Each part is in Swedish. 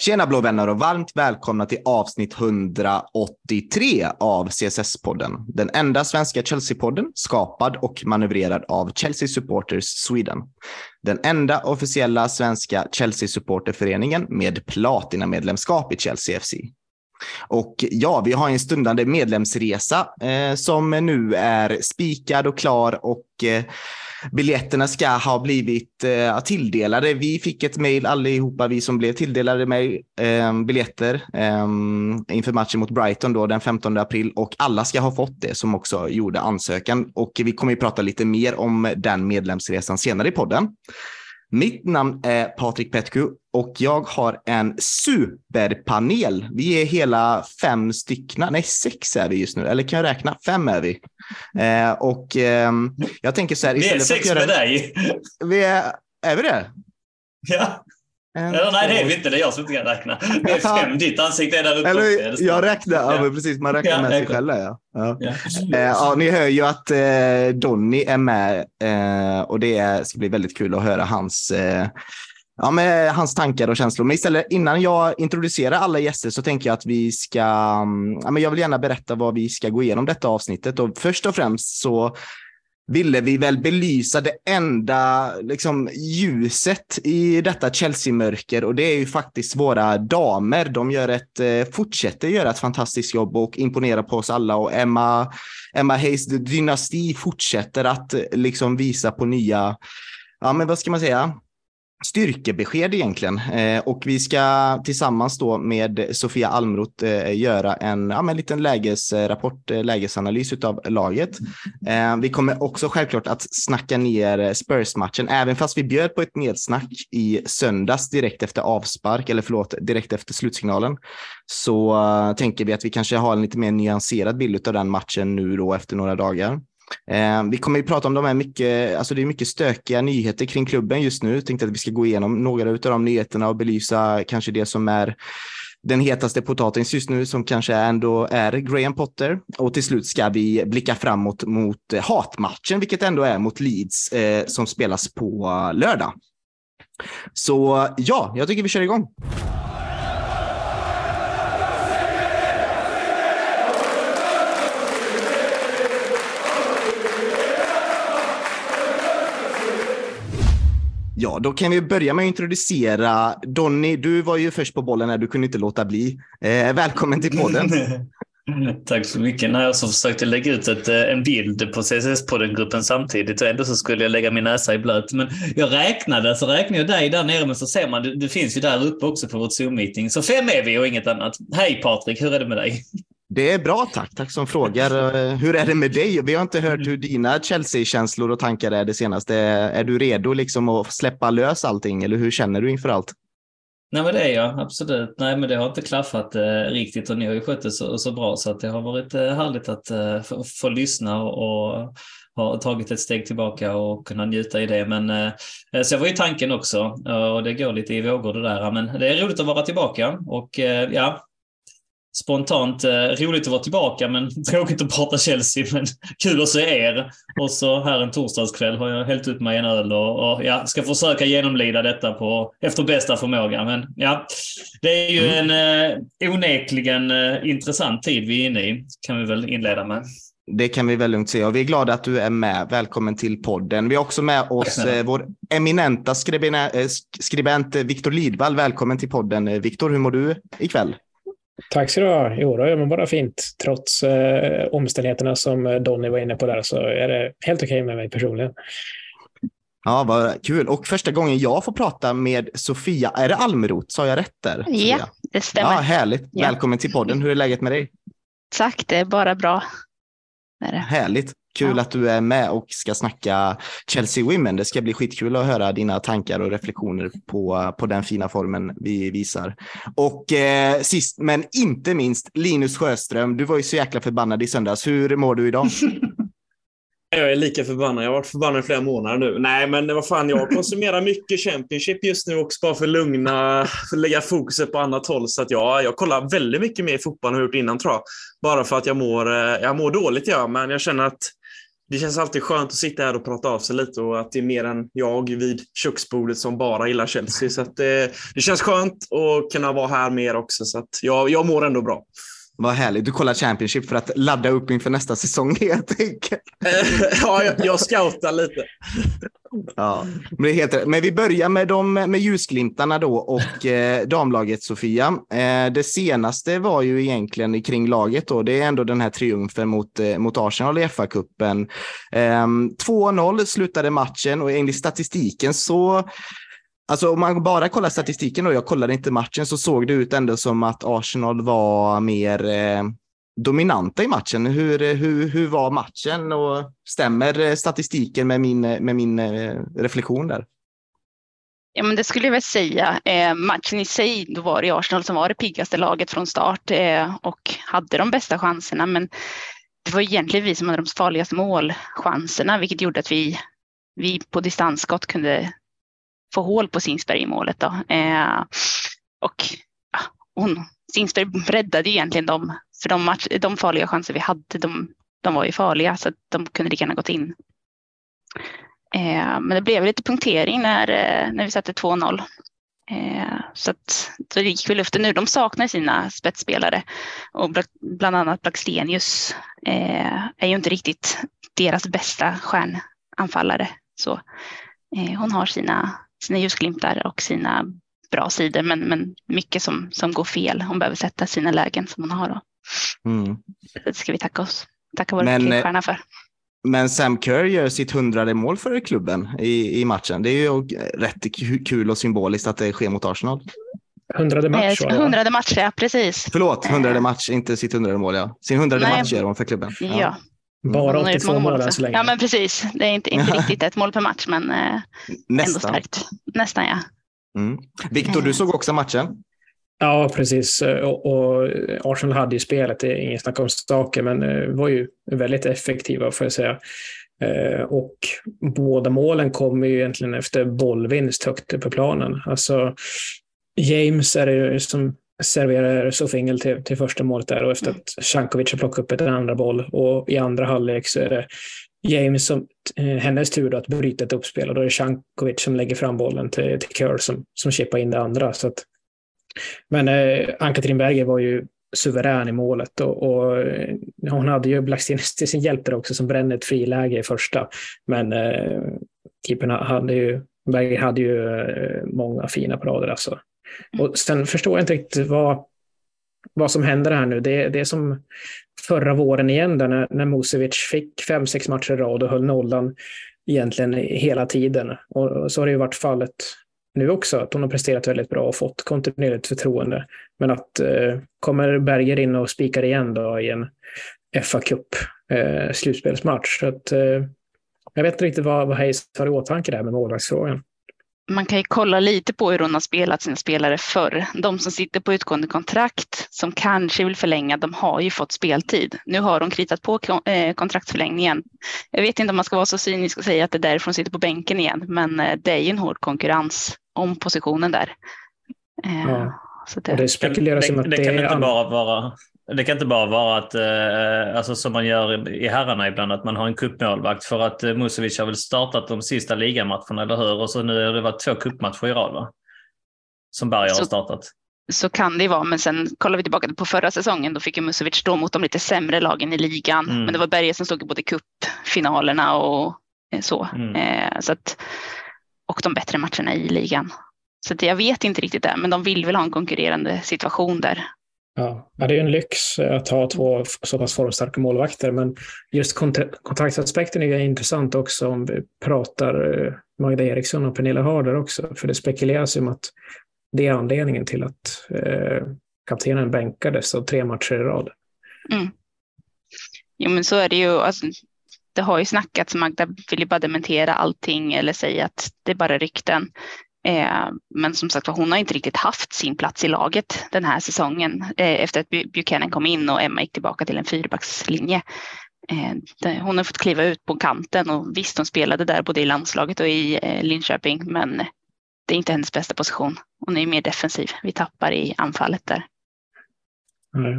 Tjena blå vänner och varmt välkomna till avsnitt 183 av CSS-podden. Den enda svenska Chelsea-podden skapad och manövrerad av Chelsea Supporters Sweden. Den enda officiella svenska Chelsea-supporterföreningen med platinamedlemskap i Chelsea FC. Och ja, vi har en stundande medlemsresa eh, som nu är spikad och klar och eh, biljetterna ska ha blivit eh, tilldelade. Vi fick ett mejl allihopa, vi som blev tilldelade med eh, biljetter eh, inför matchen mot Brighton då den 15 april och alla ska ha fått det som också gjorde ansökan. Och vi kommer ju prata lite mer om den medlemsresan senare i podden. Mitt namn är Patrik Petku och jag har en superpanel. Vi är hela fem stycken, nej sex är vi just nu, eller kan jag räkna? Fem är vi. Eh, och eh, jag tänker så här. Vi är sex göra... med dig. Vi är, är vi det? Ja. En, Eller, nej, det är vi inte. Det är jag som inte kan räkna. Det är fem. Ditt ansikte är där uppe. Eller, jag räknar. Ja. precis. Man räknar ja, med sig själv. Ja. Ja. Ja. Eh, ja, ni hör ju att eh, Donny är med eh, och det ska bli väldigt kul att höra hans eh, ja, med hans tankar och känslor. Men istället innan jag introducerar alla gäster så tänker jag att vi ska, mm, ja, men jag vill gärna berätta vad vi ska gå igenom detta avsnittet och först och främst så ville vi väl belysa det enda liksom, ljuset i detta Chelsea-mörker och det är ju faktiskt våra damer. De gör ett, eh, fortsätter göra ett fantastiskt jobb och imponerar på oss alla och Emma, Emma Hayes dynasti fortsätter att liksom visa på nya, ja men vad ska man säga, styrkebesked egentligen. Eh, och vi ska tillsammans då med Sofia Almroth eh, göra en ja, en liten lägesrapport, eh, eh, lägesanalys av laget. Eh, vi kommer också självklart att snacka ner eh, Spurs-matchen, även fast vi bjöd på ett nedsnack i söndags direkt efter avspark, eller förlåt, direkt efter slutsignalen, så uh, tänker vi att vi kanske har en lite mer nyanserad bild av den matchen nu då efter några dagar. Eh, vi kommer ju prata om de här mycket, alltså det är mycket stökiga nyheter kring klubben just nu. Jag tänkte att vi ska gå igenom några av de nyheterna och belysa kanske det som är den hetaste potatisen just nu som kanske ändå är Graham Potter. Och till slut ska vi blicka framåt mot hatmatchen, vilket ändå är mot Leeds eh, som spelas på lördag. Så ja, jag tycker vi kör igång. Ja, då kan vi börja med att introducera Donny. Du var ju först på bollen när du kunde inte låta bli. Eh, välkommen till podden. Tack så mycket. När jag så försökte lägga ut ett, eh, en bild på CSS-poddengruppen samtidigt och ändå så skulle jag lägga min näsa i blöt. Men jag räknade, alltså så räknade jag dig där nere, men så ser man, du, det finns ju där uppe också på vårt Zoom-meeting. Så fem är vi och inget annat. Hej Patrik, hur är det med dig? Det är bra tack, tack som frågar. Eh, hur är det med dig? Vi har inte hört hur dina Chelsea-känslor och tankar är det senaste. Är du redo liksom att släppa lös allting eller hur känner du inför allt? Nej men det är jag, absolut. Nej men det har inte klaffat eh, riktigt och ni har ju skött det så, så bra så att det har varit eh, härligt att eh, få, få, lyssna och ha tagit ett steg tillbaka och kunna njuta i det. Men eh, eh så jag var ju tanken också och det går lite i vågor det där. Men det är roligt att vara tillbaka och eh, ja, spontant eh, roligt att vara tillbaka men tråkigt att prata Chelsea. Men kul att se er. Och så här en torsdagskväll har jag hällt upp mig en öl och, och ja, ska försöka genomlida detta på, efter bästa förmåga. Men ja, det är ju mm. en eh, onekligen eh, intressant tid vi är inne i, kan vi väl inleda med. Det kan vi väl lugnt säga och vi är glada att du är med. Välkommen till podden. Vi har också med oss eh, vår eminenta skribent, eh, skribent Viktor Lidvall. Välkommen till podden. Viktor, hur mår du ikväll? Tack ska du ha. Jo, då gör man bara fint. Trots eh, omständigheterna som Donny var inne på där så är det helt okej okay med mig personligen. Ja, vad kul. Och första gången jag får prata med Sofia, är det Almroth? Sa jag rätt där? Ja, det stämmer. Ja, härligt. Ja. Välkommen till podden. Hur är läget med dig? Tack, det är bara bra. Är det. Härligt. Kul ja. att du är med och ska snacka Chelsea Women. Det ska bli skitkul att höra dina tankar och reflektioner på, på den fina formen vi visar. Och eh, sist men inte minst Linus Sjöström. Du var ju så jäkla förbannad i söndags. Hur mår du idag? Jag är lika förbannad. Jag har varit förbannad i flera månader nu. Nej, men vad fan, jag konsumerar mycket Championship just nu också bara för att lugna, för att lägga fokuset på annat håll. Så att jag, jag kollar väldigt mycket mer fotboll än jag gjort innan tror jag. Bara för att jag mår, eh, jag mår dåligt, ja, men jag känner att det känns alltid skönt att sitta här och prata av sig lite och att det är mer än jag vid köksbordet som bara gillar Chelsea. Så att det, det känns skönt att kunna vara här mer också. Så att jag, jag mår ändå bra. Vad härligt. Du kollar Championship för att ladda upp inför nästa säsong helt enkelt. ja, jag, jag scoutar lite. Ja, men, det är helt men vi börjar med, de, med ljusglimtarna då och eh, damlaget Sofia. Eh, det senaste var ju egentligen kring laget då. Det är ändå den här triumfen mot, eh, mot Arsenal i FA-cupen. Eh, 2-0 slutade matchen och enligt statistiken så Alltså om man bara kollar statistiken och jag kollade inte matchen så såg det ut ändå som att Arsenal var mer eh, dominanta i matchen. Hur, eh, hur, hur var matchen och stämmer eh, statistiken med min, eh, med min eh, reflektion där? Ja, men det skulle jag väl säga. Eh, matchen i sig, då var det Arsenal som var det piggaste laget från start eh, och hade de bästa chanserna. Men det var egentligen vi som hade de farligaste målchanserna, vilket gjorde att vi, vi på distansskott kunde få hål på Sinsberg i målet. Då. Eh, och ja, hon, Sinsberg räddade egentligen dem, för de, match, de farliga chanser vi hade, de, de var ju farliga så att de kunde lika gärna gått in. Eh, men det blev lite punktering när, eh, när vi satte 2-0. Eh, så att så det gick väl luften nu. De saknar sina spetsspelare och bland annat Blackstenius eh, är ju inte riktigt deras bästa stjärnanfallare. Så eh, hon har sina sina ljusglimtar och sina bra sidor, men, men mycket som, som går fel. Hon behöver sätta sina lägen som hon har. Då. Mm. Det ska vi tacka oss. Tacka vår klippstjärna eh, för. Men Sam Kerr gör sitt hundrade mål för klubben i, i matchen. Det är ju rätt kul och symboliskt att det sker mot Arsenal. Hundrade match? Eh, hundrade match, ja precis. Förlåt, hundrade eh. match, inte sitt hundrade mål. Ja. Sin hundrade match gör hon för klubben. Ja. ja. Bara 82 mål än så länge. Ja, men precis. Det är inte, inte riktigt ett mål per match, men eh, ändå starkt. Nästan, ja. Mm. Viktor, du såg också matchen. Ja, precis. Och, och Arsenal hade ju spelet, det är inget snack om saker, men eh, var ju väldigt effektiva får jag säga. Eh, och båda målen kommer ju egentligen efter bollvinst högt upp på planen. Alltså, James är det som serverar Sofingel till, till första målet där och efter att Sjankovic har plockat upp ett andra boll och i andra halvlek så är det James som, eh, hennes tur att bryta ett uppspel och då är det Sjankovic som lägger fram bollen till, till Kerr som, som chippar in det andra. Så att, men eh, Ann-Katrin Berger var ju suverän i målet och, och eh, hon hade ju Blackstenius till sin hjälp där också som brände ett friläge i första. Men eh, keepern hade ju, Berger hade ju eh, många fina parader alltså. Och sen förstår jag inte riktigt vad, vad som händer här nu. Det, det är som förra våren igen där när, när Musevic fick fem, sex matcher i rad och höll nollan egentligen hela tiden. Och så har det ju varit fallet nu också, att hon har presterat väldigt bra och fått kontinuerligt förtroende. Men att eh, kommer Berger in och spikar igen då i en fa Cup eh, slutspelsmatch. Så att, eh, jag vet inte riktigt vad, vad Hayes har i åtanke där med målvaktsfrågan man kan ju kolla lite på hur hon har spelat sina spelare förr. De som sitter på utgående kontrakt som kanske vill förlänga, de har ju fått speltid. Nu har de kritat på eh, kontraktsförlängningen. Jag vet inte om man ska vara så cynisk och säga att det är därför de sitter på bänken igen, men eh, det är ju en hård konkurrens om positionen där. Eh, ja. Så det, det spekuleras det, om att det, det kan inte bara vara det kan inte bara vara att, eh, alltså som man gör i herrarna ibland, att man har en kuppmålvakt för att eh, Musovic har väl startat de sista ligamatcherna, eller hur? Och så nu har det varit två kuppmatcher i rad, va? Som Berger har startat. Så kan det vara, men sen kollar vi tillbaka på förra säsongen, då fick ju Musovic stå mot de lite sämre lagen i ligan. Mm. Men det var Berger som stod i både cupfinalerna och eh, så. Mm. Eh, så att, och de bättre matcherna i ligan. Så jag vet inte riktigt det, men de vill väl ha en konkurrerande situation där. Ja, det är en lyx eh, att ha två så pass formstarka målvakter, men just kontraktsaspekten är intressant också om vi pratar eh, Magda Eriksson och Pernilla Harder också, för det spekuleras om att det är anledningen till att eh, kaptenen bänkades av tre matcher i rad. Mm. Jo, men så är det ju. Alltså, det har ju snackats, Magda vill ju bara dementera allting eller säga att det är bara rykten. Eh, men som sagt hon har inte riktigt haft sin plats i laget den här säsongen eh, efter att Buchanan kom in och Emma gick tillbaka till en fyrbackslinje. Eh, hon har fått kliva ut på kanten och visst hon spelade där både i landslaget och i Linköping men det är inte hennes bästa position. Hon är mer defensiv. Vi tappar i anfallet där.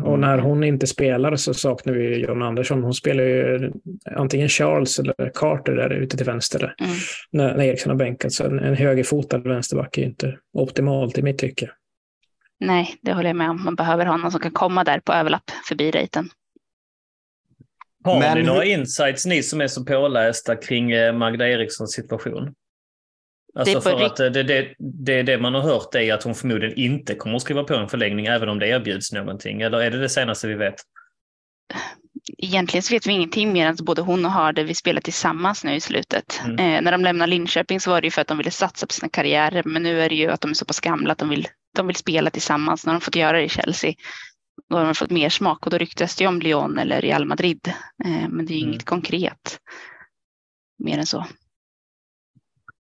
Och när hon inte spelar så saknar vi John Andersson. Hon spelar ju antingen Charles eller Carter där ute till vänster mm. när, när Eriksson har bänkat. Så en, en högerfotad vänsterback är inte optimalt i mitt tycke. Nej, det håller jag med om. Man behöver ha någon som kan komma där på överlapp förbi rejten. Har Men... ni några insights, ni som är så pålästa kring eh, Magda Erikssons situation? Alltså det för att eh, det, det, det, det man har hört är att hon förmodligen inte kommer att skriva på en förlängning även om det erbjuds någonting. Eller är det det senaste vi vet? Egentligen så vet vi ingenting mer än att både hon och Harder vi spelar tillsammans nu i slutet. Mm. Eh, när de lämnade Linköping så var det ju för att de ville satsa på sina karriärer. Men nu är det ju att de är så pass gamla att de vill, de vill spela tillsammans. När de fått göra det i Chelsea då har de fått mer smak och då ryktas det om Lyon eller Real Madrid. Eh, men det är ju mm. inget konkret mer än så.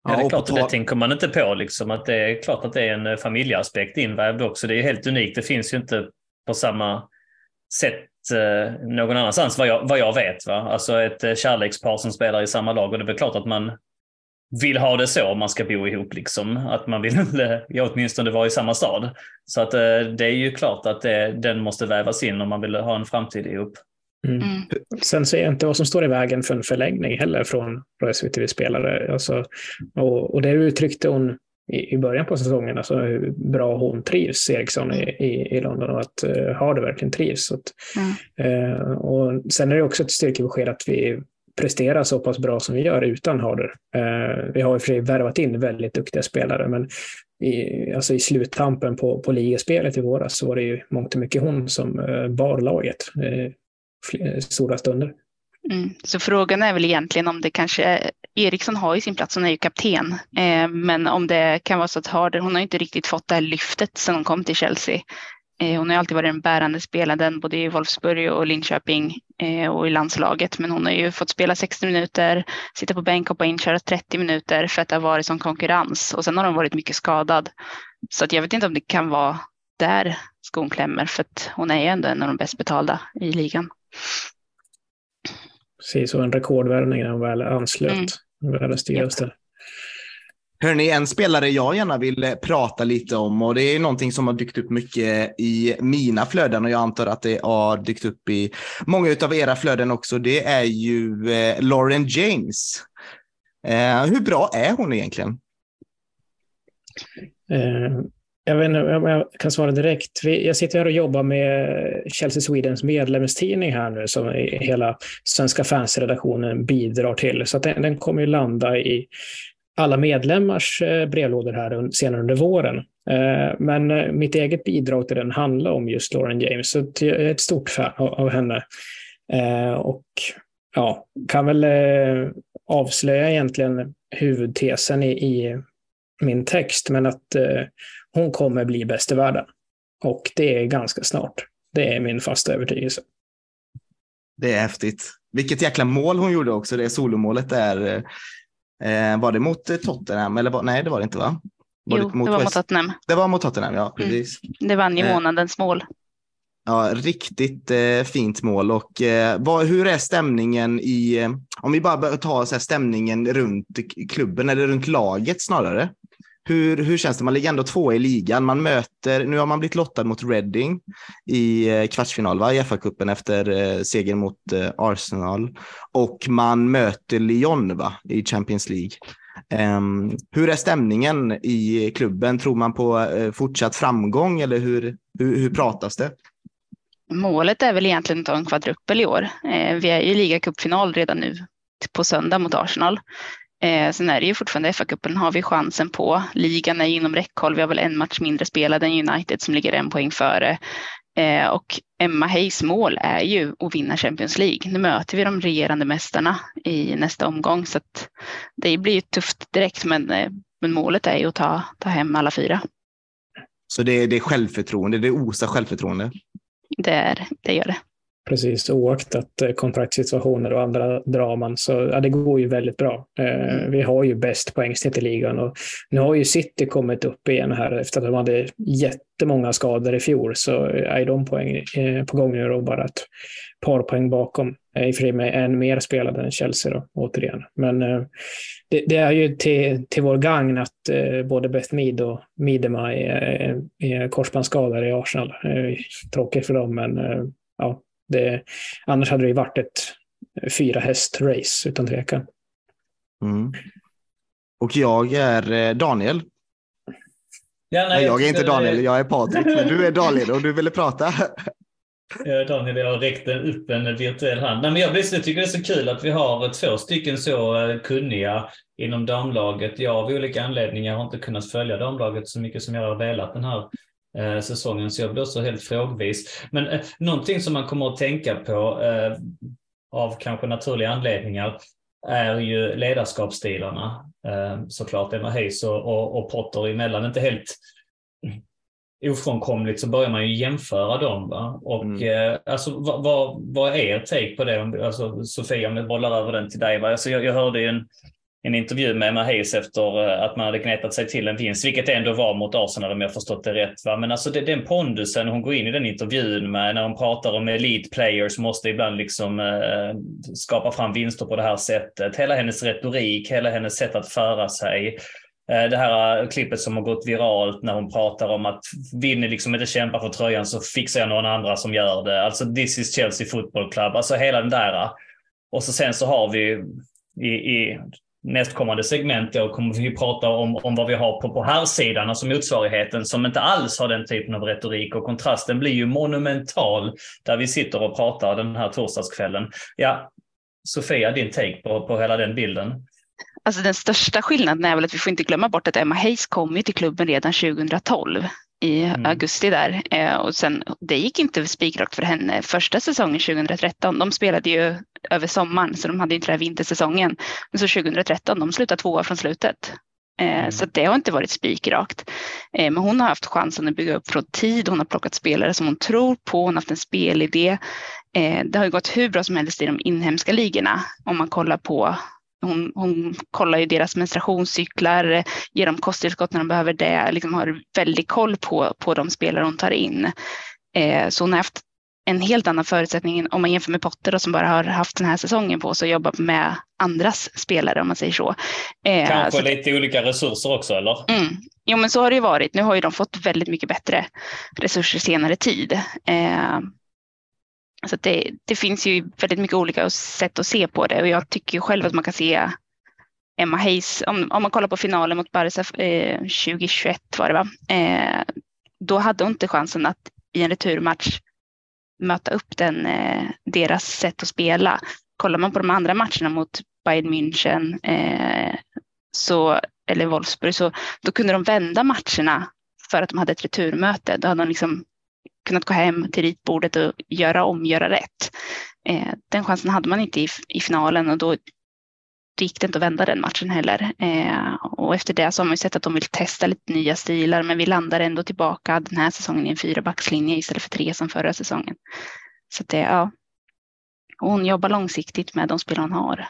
Ja, det är klart, det tänker man inte på. Liksom, att det är klart att det är en eh, familjeaspekt invävd också. Det är helt unikt. Det finns ju inte på samma sätt eh, någon annanstans vad jag, vad jag vet. Va? Alltså ett eh, kärlekspar som spelar i samma lag och det är väl klart att man vill ha det så om man ska bo ihop. Liksom. Att man vill ja, åtminstone vara i samma stad. Så att det är ju klart att det, den måste vävas in om man vill ha en framtid ihop. Mm. Mm. Sen ser jag inte vad som står i vägen för en förlängning heller från respektive spelare. Alltså, och, och det uttryckte hon i, i början på säsongen, alltså hur bra hon trivs, Eriksson i, i, i London och att uh, Harder verkligen trivs. Att, mm. uh, och sen är det också ett styrkebesked att vi presterar så pass bra som vi gör utan Harder. Uh, vi har i och för sig värvat in väldigt duktiga spelare, men i, alltså i sluttampen på, på ligaspelet i våras så var det ju mångt och mycket hon som uh, bar laget Eh, stora stunder. Mm. Så frågan är väl egentligen om det kanske, Eriksson har ju sin plats, hon är ju kapten, eh, men om det kan vara så att Harder, hon har inte riktigt fått det här lyftet sedan hon kom till Chelsea. Eh, hon har alltid varit den bärande spelaren både i Wolfsburg och Linköping eh, och i landslaget, men hon har ju fått spela 60 minuter, sitta på bänk, hoppa in, köra 30 minuter för att det har varit sån konkurrens och sen har hon varit mycket skadad. Så att jag vet inte om det kan vara där skon klämmer, för att hon är ju ändå en av de bäst betalda i ligan. Precis, och en rekordvärvning när hon väl anslöt. Mm. Världens dyraste. Yep. Hörni, en spelare jag gärna vill eh, prata lite om och det är någonting som har dykt upp mycket i mina flöden och jag antar att det har dykt upp i många av era flöden också. Det är ju eh, Lauren James. Eh, hur bra är hon egentligen? Eh, jag vet inte om jag kan svara direkt. Jag sitter här och jobbar med Chelsea Swedens medlemstidning här nu som hela svenska fansredaktionen bidrar till. Så den, den, kommer ju landa i alla medlemmars eh, brevlådor här senare under våren. Eh, men eh, mitt eget bidrag till den handlar om just Lauren James. Så jag är ett stort fan av henne. Och ja, kan väl avslöja egentligen huvudtesen i, i min text, men att hon kommer bli bäst i världen. Och det är ganska snart. Det är min fasta övertygelse. Det är häftigt. Vilket jäkla mål hon gjorde också, det solomålet där. Eh, var det mot eh, Tottenham? Eller var, nej, det var det inte va? Var jo, det, mot det var mot Tottenham. Det var mot Tottenham, ja. Mm. Precis. Mm. Det vann ju eh, månadens mål. Ja, riktigt eh, fint mål. Och eh, vad, hur är stämningen i, eh, om vi bara tar så här, stämningen runt klubben eller runt laget snarare? Hur, hur känns det? Man ligger ändå två i ligan. Man möter, nu har man blivit lottad mot Reading i eh, kvartsfinal va? i FA-cupen efter eh, segern mot eh, Arsenal. Och man möter Lyon va? i Champions League. Um, hur är stämningen i klubben? Tror man på eh, fortsatt framgång eller hur, hur, hur pratas det? Målet är väl egentligen att ta en kvadruppel i år. Eh, vi är i ligacupfinal redan nu på söndag mot Arsenal. Eh, sen är det ju fortfarande FA-cupen har vi chansen på. Ligan är inom räckhåll. Vi har väl en match mindre spelad än United som ligger en poäng före. Eh, och Emma Hayes mål är ju att vinna Champions League. Nu möter vi de regerande mästarna i nästa omgång så att det blir ju tufft direkt men, eh, men målet är ju att ta, ta hem alla fyra. Så det, det är självförtroende, det osar självförtroende? Det, är, det gör det. Precis, oaktat eh, kontraktssituationer och andra draman. Så ja, det går ju väldigt bra. Eh, mm. Vi har ju bäst poängsnitt i ligan och nu har ju City kommit upp igen här efter att de hade jättemånga skador i fjol. Så är de poäng eh, på gång nu och bara ett par poäng bakom. I och för sig med en mer spelad än Chelsea då, återigen. Men det, det, är ju till, till vår gagn att både Beth Mead och Midema är, är korsbandsskadade i Arsenal. Tråkigt för dem, men ja, det, annars hade det ju varit ett fyra häst-race utan tvekan. Mm. Och jag är Daniel Ja, nej, jag är inte Daniel, jag är Patrik, men du är Daniel och du ville prata. Daniel, jag räckte upp en virtuell hand. Nej, men jag, jag tycker det är så kul att vi har två stycken så eh, kunniga inom damlaget. Jag av olika anledningar har inte kunnat följa damlaget så mycket som jag har velat den här eh, säsongen, så jag blir också helt frågvis. Men eh, någonting som man kommer att tänka på eh, av kanske naturliga anledningar är ju ledarskapsstilarna. Eh, såklart Emma Hayes och, och, och Potter emellan. Inte helt ofrånkomligt så börjar man ju jämföra dem. Va? Och mm. eh, alltså, vad, vad, vad, är er take på det? Alltså, Sofia, om jag bollar över den till dig. Va? Alltså, jag, jag hörde ju en, en intervju med Emma Hayes efter eh, att man hade gnetat sig till en vinst, vilket det ändå var mot Arsenal om jag förstått det rätt. Va? Men alltså det, den pondusen hon går in i den intervjun med när hon pratar om elite players måste ibland liksom eh, skapa fram vinster på det här sättet. Hela hennes retorik, hela hennes sätt att föra sig. Eh, det här eh, klippet som har gått viralt när hon pratar om att vill ni liksom inte kämpa för tröjan så fixar jag någon andra som gör det. Alltså this is Chelsea Football Club. Alltså hela den där. Och så sen så har vi i, i nästkommande segment då kommer vi prata om, om vad vi har på, på här sidan, alltså motsvarigheten som inte alls har den typen av retorik och kontrasten blir ju monumental där vi sitter och pratar den här torsdagskvällen. Ja, Sofia, din take på, på hela den bilden? Alltså den största skillnaden är väl att vi får inte glömma bort att Emma Hayes kom ju till klubben redan 2012 i mm. augusti där. Eh, och sen, det gick inte spikrakt för henne första säsongen 2013. De spelade ju över sommaren så de hade inte den här vintersäsongen. Men så 2013, de slutade tvåa från slutet. Eh, mm. Så det har inte varit spikrakt. Eh, men hon har haft chansen att bygga upp från tid. Hon har plockat spelare som hon tror på. Hon har haft en spelidé. Det har gått hur bra som helst i de inhemska ligorna om man kollar på hon, hon kollar ju deras menstruationscyklar, ger dem kosttillskott när de behöver det, liksom har väldigt koll på, på de spelare hon tar in. Eh, så hon har haft en helt annan förutsättning om man jämför med Potter då, som bara har haft den här säsongen på sig att jobba med andras spelare om man säger så. Eh, Kanske så, lite olika resurser också eller? Mm. Jo men så har det ju varit. Nu har ju de fått väldigt mycket bättre resurser senare tid. Eh, så det, det, finns ju väldigt mycket olika sätt att se på det och jag tycker själv att man kan se Emma Hayes, om, om man kollar på finalen mot Barca eh, 2021 var det va, eh, då hade hon inte chansen att i en returmatch möta upp den, eh, deras sätt att spela. Kollar man på de andra matcherna mot Bayern München eh, så, eller Wolfsburg så då kunde de vända matcherna för att de hade ett returmöte. Då hade de liksom kunnat gå hem till ritbordet och göra om, göra rätt. Eh, den chansen hade man inte i, i finalen och då gick det inte att vända den matchen heller. Eh, och efter det så har man ju sett att de vill testa lite nya stilar, men vi landar ändå tillbaka den här säsongen i en fyrabackslinje istället för tre som förra säsongen. Så det, ja. hon jobbar långsiktigt med de spel hon har.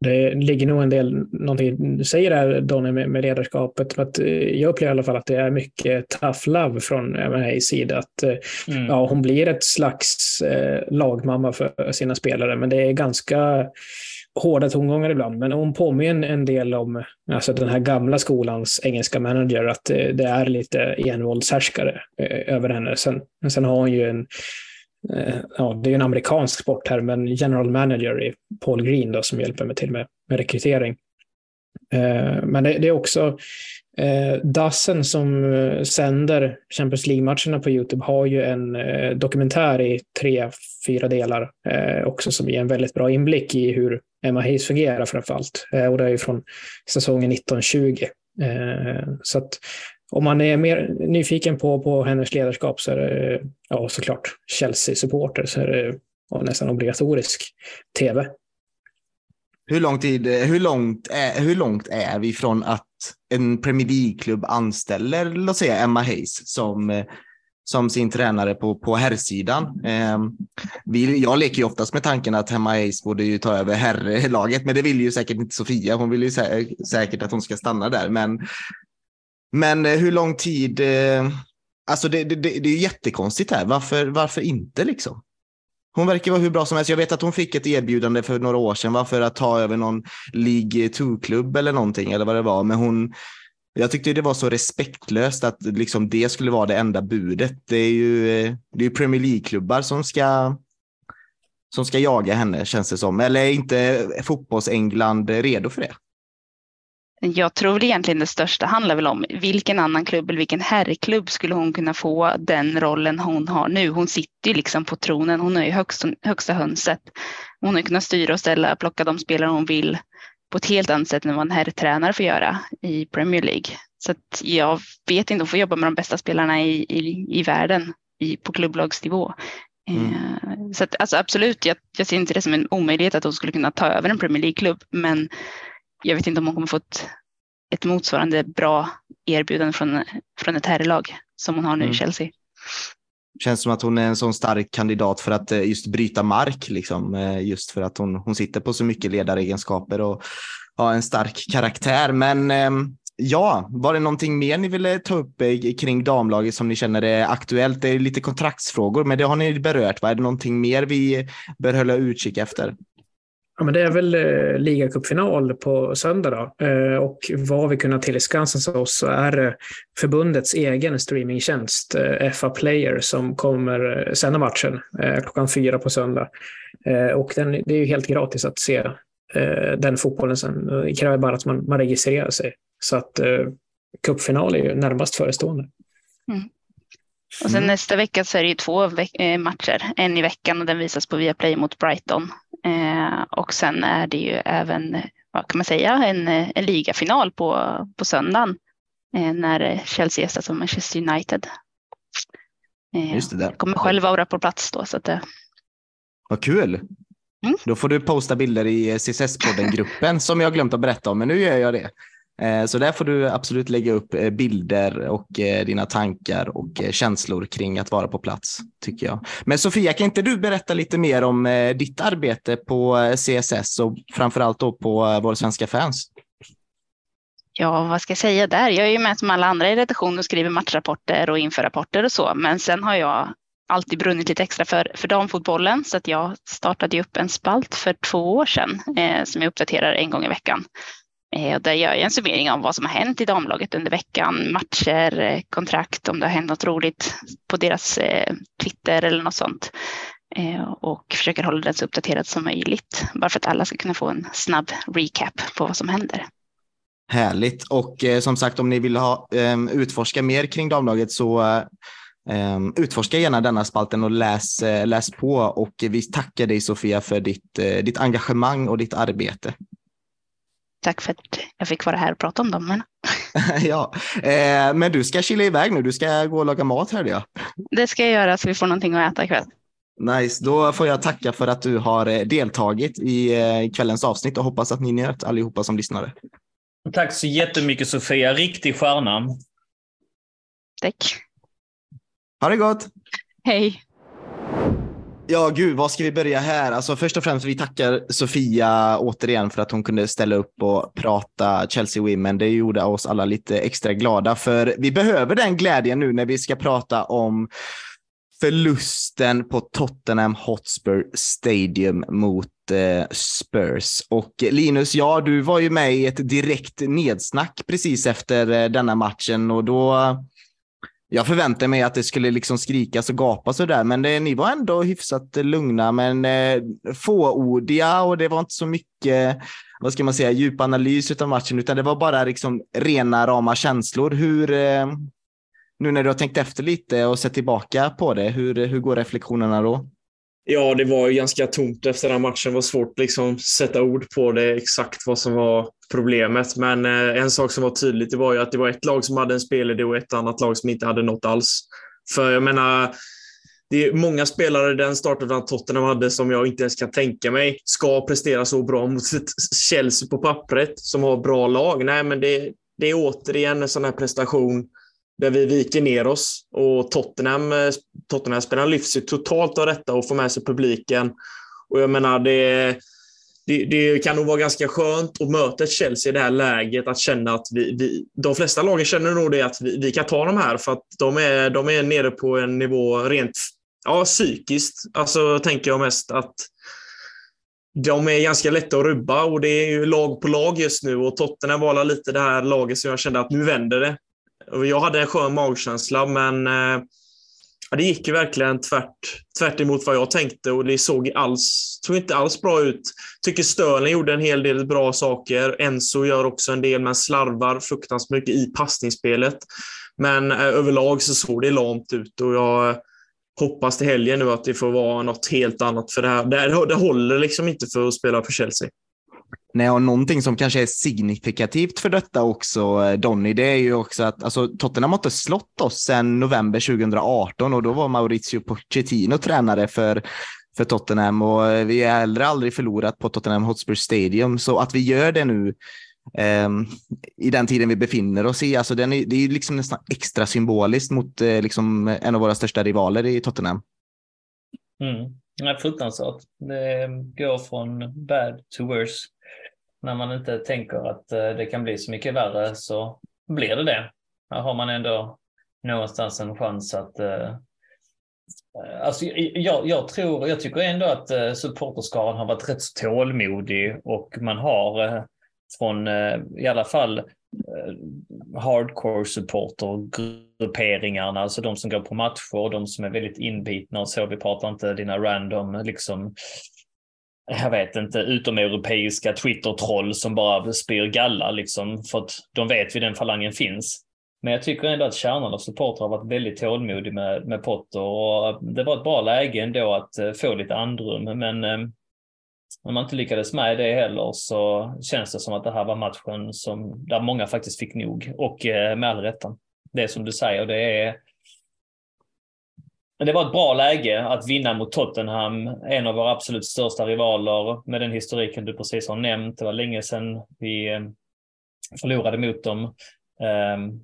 Det ligger nog en del, någonting du säger där Donny med, med ledarskapet. Att eh, jag upplever i alla fall att det är mycket tough love från MHAs sida. Att, eh, mm. ja, hon blir ett slags eh, lagmamma för sina spelare, men det är ganska hårda tongångar ibland. Men hon påminner en, del om alltså den här gamla skolans engelska manager, att eh, det är lite envåldshärskare eh, över henne. Sen, sen har hon ju en Eh, Eh, ja, det är en amerikansk sport här, men general manager är Paul Green då, som hjälper mig till med, med rekrytering. Eh, men det, det, är också eh, Dassen som eh, sänder Champions League-matcherna på Youtube har ju en eh, dokumentär i tre, fyra delar eh, också som ger en väldigt bra inblick i hur Emma Hayes fungerar framför allt. Eh, och det är ju från säsongen 1920. Eh, så att om man är mer nyfiken på, på hennes ledarskap så är det ja, såklart Chelsea-supporter så är det nästan obligatorisk tv. Hur, lång tid, hur, långt är, hur långt är vi från att en Premier League-klubb anställer, låt säga Emma Hayes, som, som sin tränare på, på herrsidan? Eh, jag leker ju oftast med tanken att Emma Hayes borde ju ta över herrlaget, men det vill ju säkert inte Sofia. Hon vill ju sä säkert att hon ska stanna där. Men men eh, hur lång tid? Eh, alltså det, det, det är jättekonstigt här. Varför, varför inte liksom? Hon verkar vara hur bra som helst. Jag vet att hon fick ett erbjudande för några år sedan va? för att ta över någon League 2-klubb eller någonting, eller vad det var. Men hon, jag tyckte det var så respektlöst att liksom det skulle vara det enda budet. Det är ju, eh, det är Premier League-klubbar som ska, som ska jaga henne, känns det som. Eller är inte fotbolls-England redo för det? Jag tror egentligen det största handlar väl om vilken annan klubb eller vilken herrklubb skulle hon kunna få den rollen hon har nu. Hon sitter ju liksom på tronen. Hon är ju högst, högsta hönset. Hon har kunnat styra och ställa, plocka de spelare hon vill på ett helt annat sätt än vad en herrtränare får göra i Premier League. Så jag vet inte, hon får jobba med de bästa spelarna i, i, i världen i, på klubblagsnivå. Mm. Eh, så att, alltså absolut, jag, jag ser inte det som en omöjlighet att hon skulle kunna ta över en Premier League-klubb, men jag vet inte om hon kommer få ett, ett motsvarande bra erbjudande från, från ett herrlag som hon har nu mm. i Chelsea. Känns som att hon är en sån stark kandidat för att eh, just bryta mark, liksom. Eh, just för att hon, hon sitter på så mycket ledaregenskaper och har en stark karaktär. Men ehm, ja, var det någonting mer ni ville ta upp eh, kring damlaget som ni känner är aktuellt? Det är lite kontraktsfrågor, men det har ni berört. Va? Är det någonting mer vi bör hålla utkik efter? Ja, men det är väl eh, ligacupfinal på söndag då. Eh, och vad vi kunnat tillskansa oss så är det förbundets egen streamingtjänst, eh, FA Player, som kommer sända matchen eh, klockan fyra på söndag. Eh, och den, det är ju helt gratis att se eh, den fotbollen sen. Det kräver bara att man, man registrerar sig. Så att eh, cupfinal är ju närmast förestående. Mm. Och sen mm. nästa vecka så är det ju två matcher, en i veckan och den visas på Viaplay mot Brighton Eh, och sen är det ju även, vad kan man säga, en, en ligafinal på, på söndagen eh, när Chelsea gästas av Manchester United. Eh, Just det där. Jag kommer själv vara på plats då. Så att, eh. Vad kul! Mm. Då får du posta bilder i CSS-podden-gruppen som jag glömt att berätta om, men nu gör jag det. Eh, så där får du absolut lägga upp eh, bilder och eh, dina tankar och känslor kring att vara på plats, tycker jag. Men Sofia, kan inte du berätta lite mer om ditt arbete på CSS och framförallt då på Våra Svenska Fans? Ja, vad ska jag säga där? Jag är ju med som alla andra i redaktionen och skriver matchrapporter och införrapporter och så, men sen har jag alltid brunnit lite extra för, för damfotbollen så att jag startade upp en spalt för två år sedan eh, som jag uppdaterar en gång i veckan. Eh, och där gör jag en summering av vad som har hänt i damlaget under veckan, matcher, eh, kontrakt, om det har hänt något roligt på deras eh, Twitter eller något sånt. Och försöker hålla den så uppdaterad som möjligt, bara för att alla ska kunna få en snabb recap på vad som händer. Härligt. Och eh, som sagt, om ni vill ha, eh, utforska mer kring damlaget så eh, ehm, utforska gärna denna spalten och läs, läs på. Och vi tackar dig Sofia för ditt, ditt engagemang och ditt arbete. Tack för att jag fick vara här och prata om dem. ja, eh, men du ska kila iväg nu. Du ska gå och laga mat hörde jag. Det ska jag göra så vi får någonting att äta ikväll. Nice, då får jag tacka för att du har eh, deltagit i eh, kvällens avsnitt och hoppas att ni njöt allihopa som lyssnade. Tack så jättemycket Sofia, riktig stjärna. Tack. Ha det gott. Hej. Ja, gud, var ska vi börja här? Alltså, först och främst, vi tackar Sofia återigen för att hon kunde ställa upp och prata Chelsea Women. Det gjorde oss alla lite extra glada, för vi behöver den glädjen nu när vi ska prata om förlusten på Tottenham Hotspur Stadium mot eh, Spurs. Och Linus, ja, du var ju med i ett direkt nedsnack precis efter eh, denna matchen och då jag förväntade mig att det skulle liksom skrikas och gapas och där, men det, ni var ändå hyfsat lugna, men eh, fåordiga och det var inte så mycket, vad ska man säga, djup analys av matchen, utan det var bara liksom rena rama känslor. Hur, eh, nu när du har tänkt efter lite och sett tillbaka på det, hur, hur går reflektionerna då? Ja, det var ju ganska tomt efter den matchen. Det var svårt att liksom sätta ord på det, exakt vad som var problemet. Men eh, en sak som var tydligt det var ju att det var ett lag som hade en spelidé och ett annat lag som inte hade något alls. För jag menar, det är många spelare den startelvan Tottenham hade som jag inte ens kan tänka mig ska prestera så bra mot ett Chelsea på pappret som har bra lag. Nej, men det, det är återigen en sån här prestation där vi viker ner oss och Tottenham, eh, Tottenham-spelarna lyfts ju totalt av detta och får med sig publiken. Och jag menar, det, det, det, kan nog vara ganska skönt att möta ett Chelsea i det här läget, att känna att vi, vi de flesta lagen känner nog det att vi, vi, kan ta de här för att de är, de är nere på en nivå rent ja, psykiskt alltså, tänker jag mest att de är ganska lätta att rubba och det är ju lag på lag just nu och Tottenham var lite det här laget som jag kände att nu vänder det. Jag hade en skön magkänsla, men eh, det gick ju verkligen tvärt, tvärt emot vad jag tänkte och det såg, alls, såg inte alls bra ut. Tycker Sterling gjorde en hel del bra saker. Enzo gör också en del, men slarvar fruktansvärt mycket i passningsspelet. Men eh, överlag så såg det lamt ut och jag eh, hoppas till helgen nu att det får vara något helt annat för det här. Det, det håller liksom inte för att spela för Chelsea. Nej, och någonting som kanske är signifikativt för detta också, eh, Donny, det är ju också att alltså, Tottenham har inte slått oss sedan november 2018 och då var Maurizio Pochettino tränare för, för Tottenham och eh, vi har heller aldrig förlorat på Tottenham Hotspur Stadium. Så att vi gör det nu eh, i den tiden vi befinner oss i, alltså den är, det är liksom nästan extra symboliskt mot eh, liksom en av våra största rivaler i Tottenham. Mm. Ja, fruktansvärt. Det går från bad to worse när man inte tänker att eh, det kan bli så mycket värre så blir det det. Här har man ändå någonstans en chans att eh, Alltså, jag, jag, tror, jag tycker ändå att eh, supporterskaran har varit rätt tålmodig och man har eh, från eh, i alla fall hardcore supportergrupperingarna, alltså de som går på matcher, de som är väldigt inbitna och så. Vi pratar inte dina random liksom jag vet inte, utomeuropeiska Twitter-troll som bara spyr galla liksom, för att de vet vi den falangen finns. Men jag tycker ändå att kärnan av supportrar har varit väldigt tålmodig med, med Potter och eh, det var ett bra läge ändå att eh, få lite andrum. Men eh, om man inte lyckades med det heller så känns det som att det här var matchen som, där många faktiskt fick nog och med all rätta. Det är som du säger, det är men det var ett bra läge att vinna mot Tottenham, en av våra absolut största rivaler med den historiken du precis har nämnt. Det var länge sedan vi eh, förlorade mot dem. Ehm,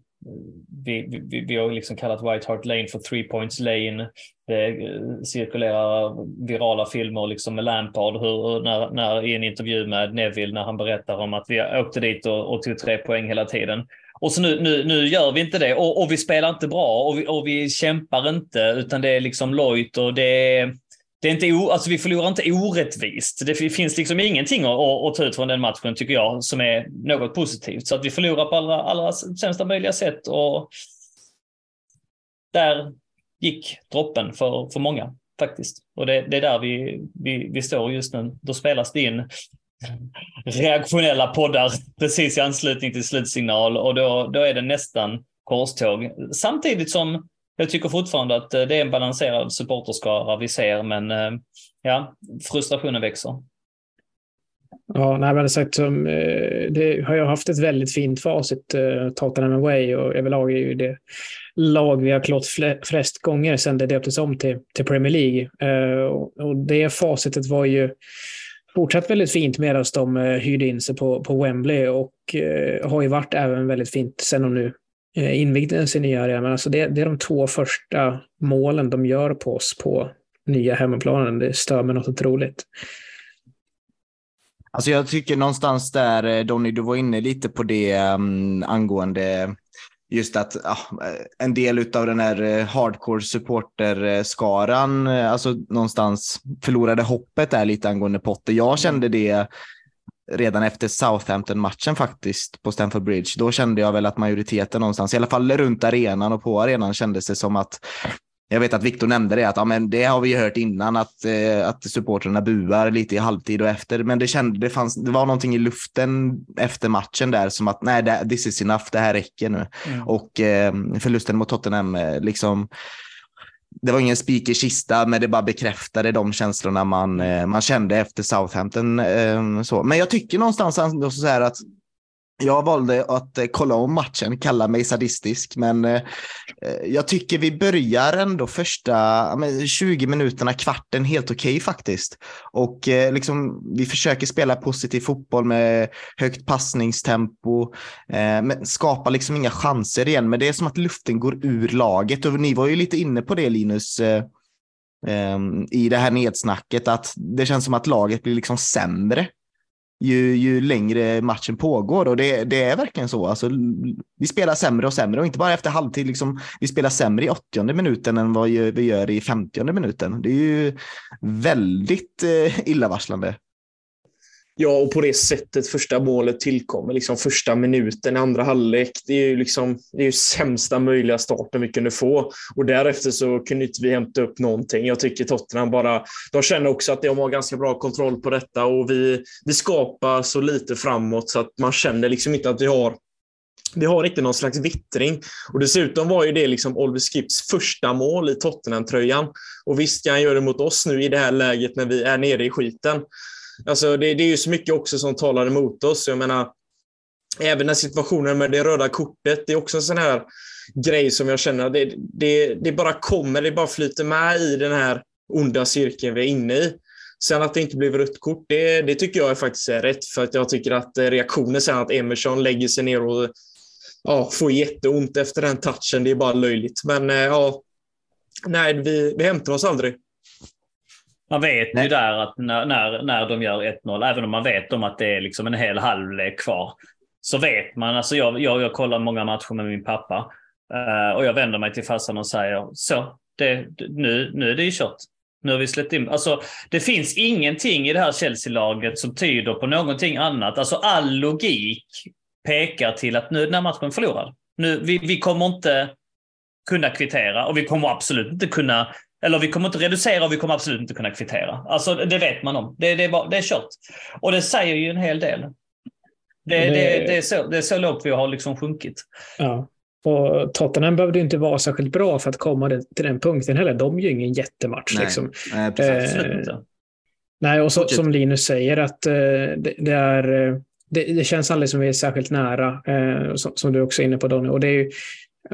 vi, vi, vi har liksom kallat White Hart Lane för Three Points Lane. Det eh, cirkulerar virala filmer liksom med Lampard hur, när, när, i en intervju med Neville när han berättar om att vi åkte dit och, och tog tre poäng hela tiden. Och så nu, nu, nu gör vi inte det och, och vi spelar inte bra och vi, och vi kämpar inte utan det är liksom lojt och det är, det är inte o, alltså vi förlorar inte orättvist. Det finns liksom ingenting att, att, ta ut från den matchen tycker jag som är något positivt. Så att vi förlorar på allra, allra sämsta möjliga sätt och där gick droppen för, för många faktiskt. Och det, det är där vi, vi, vi står just nu. Då spelas det in reaktionella poddar precis i anslutning till slutsignal och då, då är det nästan korståg. Samtidigt som jag tycker fortfarande att eh, det är en balanserad supporterskara vi ser, men eh, ja, frustrationen växer. Ja, nej, men sagt, som, eh, det har jag haft ett väldigt fint facit, Tottenham Away, och överlag är ju det lag vi har klått flest gånger sedan det döptes om till, till Premier League. Och det facitet var ju fortsatt väldigt fint medan de eh, hyrde in sig på, på Wembley och eh, har ju varit även väldigt fint sen de nu eh, invigde sin nya arena. Men alltså det, det, är de två första målen de gör på oss på nya hemmaplanen. Det stör mig något otroligt. Alltså jag tycker någonstans där, eh, Donny, du var inne lite på det um, angående just att ja, en del av den här eh, hardcore supporterskaran, eh, alltså någonstans förlorade hoppet där lite angående Potter. Jag kände det redan efter Southampton-matchen faktiskt på Stamford Bridge. Då kände jag väl att majoriteten någonstans, i alla fall runt arenan och på arenan kändes det som att jag vet att Viktor nämnde det, att ja, men det har vi hört innan, att, eh, att supportrarna buar lite i halvtid och efter. Men det, kände, det, fanns, det var någonting i luften efter matchen där som att nej, det, this is enough, det här räcker nu. Mm. Och eh, förlusten mot Tottenham, eh, liksom, det var ingen spik i kista, men det bara bekräftade de känslorna man, eh, man kände efter Southampton. Eh, så. Men jag tycker någonstans så här att jag valde att eh, kolla om matchen, kalla mig sadistisk, men eh, eh, jag tycker vi börjar ändå första 20 minuterna, kvarten helt okej okay, faktiskt. Och liksom, vi försöker spela positiv fotboll med högt passningstempo, men skapar liksom inga chanser igen. Men det är som att luften går ur laget och ni var ju lite inne på det Linus, i det här nedsnacket, att det känns som att laget blir liksom sämre ju, ju längre matchen pågår. Och det, det är verkligen så. Alltså, vi spelar sämre och sämre och inte bara efter halvtid. Liksom, vi spelar sämre i 80 minuten än vad vi gör i 50 minuten. Det är ju väldigt eh, illavarslande. Ja, och på det sättet första målet tillkommer. Liksom första minuten i andra halvlek. Det är ju liksom, det är ju sämsta möjliga starten vi kunde få. Och därefter så kunde inte vi hämta upp någonting. Jag tycker Tottenham bara... De känner också att de har ganska bra kontroll på detta och vi, vi skapar så lite framåt så att man känner liksom inte att vi har vi har inte någon slags vittring. Och dessutom var ju det liksom Oliver Skips första mål i Tottenham-tröjan. Och visst kan han göra det mot oss nu i det här läget när vi är nere i skiten. Alltså det, det är ju så mycket också som talar emot oss. Jag menar, även den situationen med det röda kortet, det är också en sån här grej som jag känner, det, det, det bara kommer, det bara flyter med i den här onda cirkeln vi är inne i. Sen att det inte blev rött kort, det, det tycker jag faktiskt är rätt. För att jag tycker att reaktionen sen att Emerson lägger sig ner och ja, får jätteont efter den touchen, det är bara löjligt. Men eh, ja, nej, vi, vi hämtar oss aldrig. Man vet Nej. ju där att när, när, när de gör 1-0, även om man vet om att det är liksom en hel halvlek kvar, så vet man. Alltså jag, jag, jag kollar många matcher med min pappa uh, och jag vänder mig till farsan och säger så, det, nu, nu är det ju kört. Nu har vi släppt in. Alltså, det finns ingenting i det här Chelsea-laget som tyder på någonting annat. Alltså all logik pekar till att nu är den här matchen förlorad. Nu, vi, vi kommer inte kunna kvittera och vi kommer absolut inte kunna eller vi kommer inte reducera och vi kommer absolut inte kunna kvittera. Alltså det vet man om. Det, det, är, bara, det är kört. Och det säger ju en hel del. Det, det, det, det, är, så, det är så lågt vi har liksom sjunkit. Ja. Och Tottenham behövde inte vara särskilt bra för att komma till den punkten heller. De är ju ingen jättematch. Nej, liksom. nej precis. Eh, nej, och så, som Linus säger att eh, det, det, är... Eh, det, det, känns aldrig som vi är särskilt nära, eh, som, som, du också är inne på Donny. Och det är ju,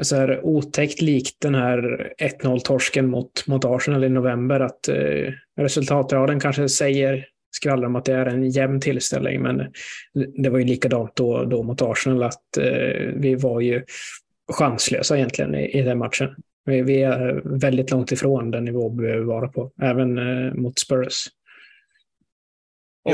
så här otäckt likt den här 1-0-torsken mot, mot Arsenal i november. Att eh, resultatraden kanske säger, skvallrar om att det är en jämn tillställning, men det var ju likadant då, då mot Arsenal, att eh, vi var ju chanslösa egentligen i, i den matchen. Vi, vi, är väldigt långt ifrån den nivå vi behöver vara på, även eh, mot Spurs.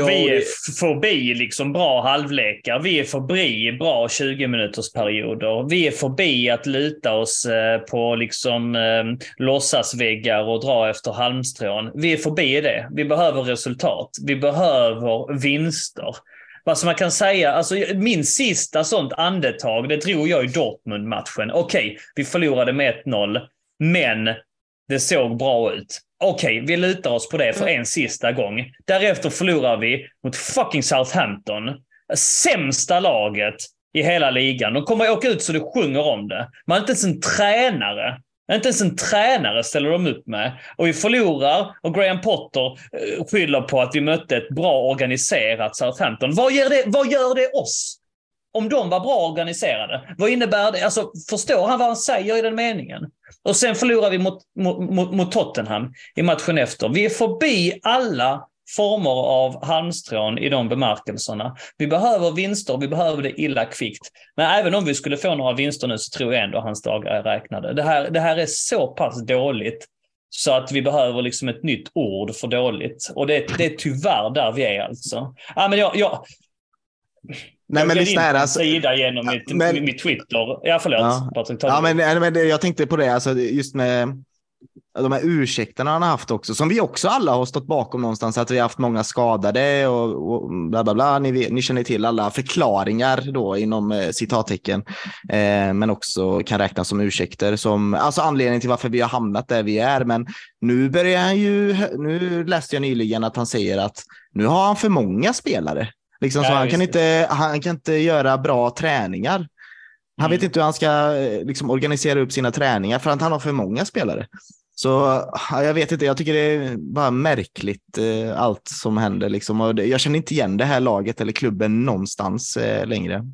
Och vi är förbi liksom bra halvlekar. Vi är förbi bra 20 minuters perioder. Vi är förbi att luta oss eh, på liksom eh, låtsasväggar och dra efter halmstrån. Vi är förbi det. Vi behöver resultat. Vi behöver vinster. Vad som man kan säga, alltså min sista sånt andetag, det drog jag i Dortmund-matchen. Okej, vi förlorade med 1-0, men det såg bra ut. Okej, okay, vi lutar oss på det för en sista gång. Därefter förlorar vi mot fucking Southampton. Sämsta laget i hela ligan. De kommer åka ut så det sjunger om det. Man är inte ens en tränare. Inte ens en tränare ställer de upp med. Och vi förlorar och Graham Potter eh, skyller på att vi mötte ett bra organiserat Southampton. Vad gör det, vad gör det oss? Om de var bra organiserade. Vad innebär det? Alltså, förstår han vad han säger i den meningen? Och sen förlorar vi mot, mot, mot Tottenham i matchen efter. Vi är förbi alla former av halmstrån i de bemärkelserna. Vi behöver vinster, vi behöver det illa kvickt. Men även om vi skulle få några vinster nu så tror jag ändå hans dagar är räknade. Det här, det här är så pass dåligt så att vi behöver liksom ett nytt ord för dåligt. Och det, det är tyvärr där vi är alltså. Ja, men jag, jag, Nej, men lyssna här. Alltså, sida genom mitt, men, mitt Twitter. Ja, förlåt. Ja, Patrik, ja men, men jag tänkte på det, alltså, just med de här ursäkterna han har haft också, som vi också alla har stått bakom någonstans, att vi har haft många skadade och, och bla bla bla. Ni, ni känner till alla förklaringar då inom eh, citattecken, eh, men också kan räknas som ursäkter som alltså anledning till varför vi har hamnat där vi är. Men nu börjar han ju, nu läste jag nyligen att han säger att nu har han för många spelare. Liksom, så han, kan inte, han kan inte göra bra träningar. Han mm. vet inte hur han ska eh, liksom, organisera upp sina träningar för att han har för många spelare. Så ja, jag vet inte, jag tycker det är bara märkligt eh, allt som händer. Liksom. Och jag känner inte igen det här laget eller klubben någonstans eh, längre.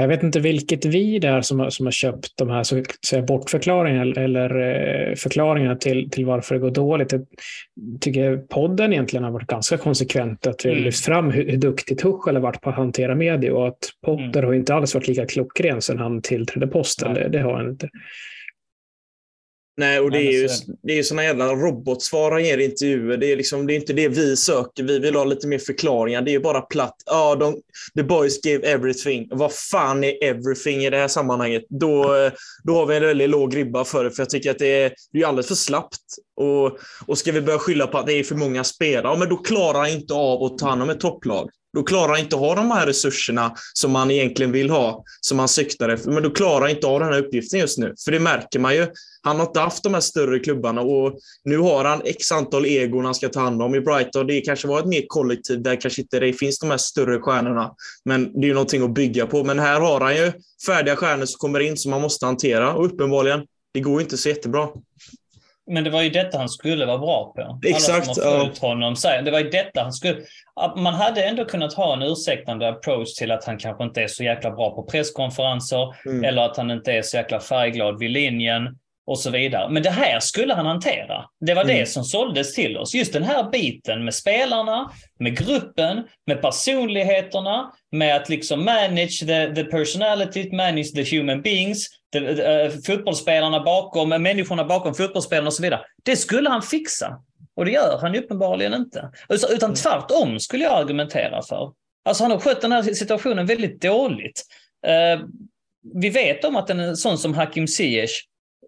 Jag vet inte vilket vi det är som har, som har köpt de här så säga, bortförklaringarna eller eh, förklaringarna till, till varför det går dåligt. Jag tycker podden egentligen har varit ganska konsekvent. Att vi mm. lyft fram hur, hur duktig Tuchel har varit på att hantera media och att Potter mm. har inte alls varit lika klockren sedan han tillträdde posten. Det, det, har han inte. Nej, och det är ju det är såna jävla robotsvar han ger i intervjuer. Det är, liksom, det är inte det vi söker. Vi vill ha lite mer förklaringar. Det är bara platt. Ja, de, the boys gave everything. Vad fan är everything i det här sammanhanget? Då, eh, då har vi en väldigt låg ribba för det, för jag tycker att det är, det är alldeles för slappt. Och, och ska vi börja skylla på att det är för många spelare, ja, men då klarar han inte av att ta hand om ett topplag. Då klarar han inte att ha de här resurserna som man egentligen vill ha, som man siktar efter. Men då klarar han inte av den här uppgiften just nu. För det märker man ju. Han har inte haft de här större klubbarna och nu har han x antal egon han ska ta hand om i Brighton. Det kanske var ett mer kollektiv där kanske inte det finns de här större stjärnorna. Men det är ju någonting att bygga på. Men här har han ju färdiga stjärnor som kommer in som man måste hantera och uppenbarligen, det går inte så jättebra. Men det var ju detta han skulle vara bra på. Exakt. Alla som har följt ja. honom säger det var ju detta han skulle... Man hade ändå kunnat ha en ursäktande approach till att han kanske inte är så jäkla bra på presskonferenser mm. eller att han inte är så jäkla färgglad vid linjen och så vidare. Men det här skulle han hantera. Det var mm. det som såldes till oss. Just den här biten med spelarna, med gruppen, med personligheterna, med att liksom manage the, the personality, manage the human beings, the, uh, fotbollsspelarna bakom, människorna bakom fotbollsspelarna och så vidare. Det skulle han fixa. Och det gör han uppenbarligen inte. Utan mm. tvärtom skulle jag argumentera för. Alltså han har skött den här situationen väldigt dåligt. Uh, vi vet om att en sån som Hakim Ziyech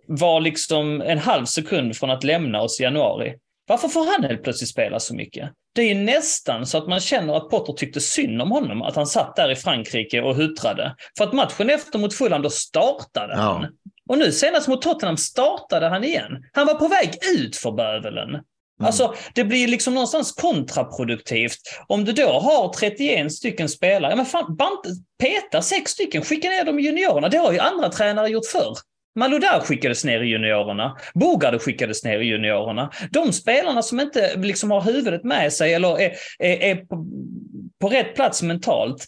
var liksom en halv sekund från att lämna oss i januari. Varför får han helt plötsligt spela så mycket? Det är nästan så att man känner att Potter tyckte synd om honom, att han satt där i Frankrike och hutrade. För att matchen efter mot Fulham, då startade ja. han. Och nu senast mot Tottenham startade han igen. Han var på väg ut för bövelen. Mm. Alltså, det blir liksom någonstans kontraproduktivt. Om du då har 31 stycken spelare, ja men fan, bant, peta sex stycken, skicka ner dem i juniorerna. Det har ju andra tränare gjort förr. Maludar skickades ner i juniorerna. Bogarde skickades ner i juniorerna. De spelarna som inte liksom har huvudet med sig eller är, är, är på, på rätt plats mentalt,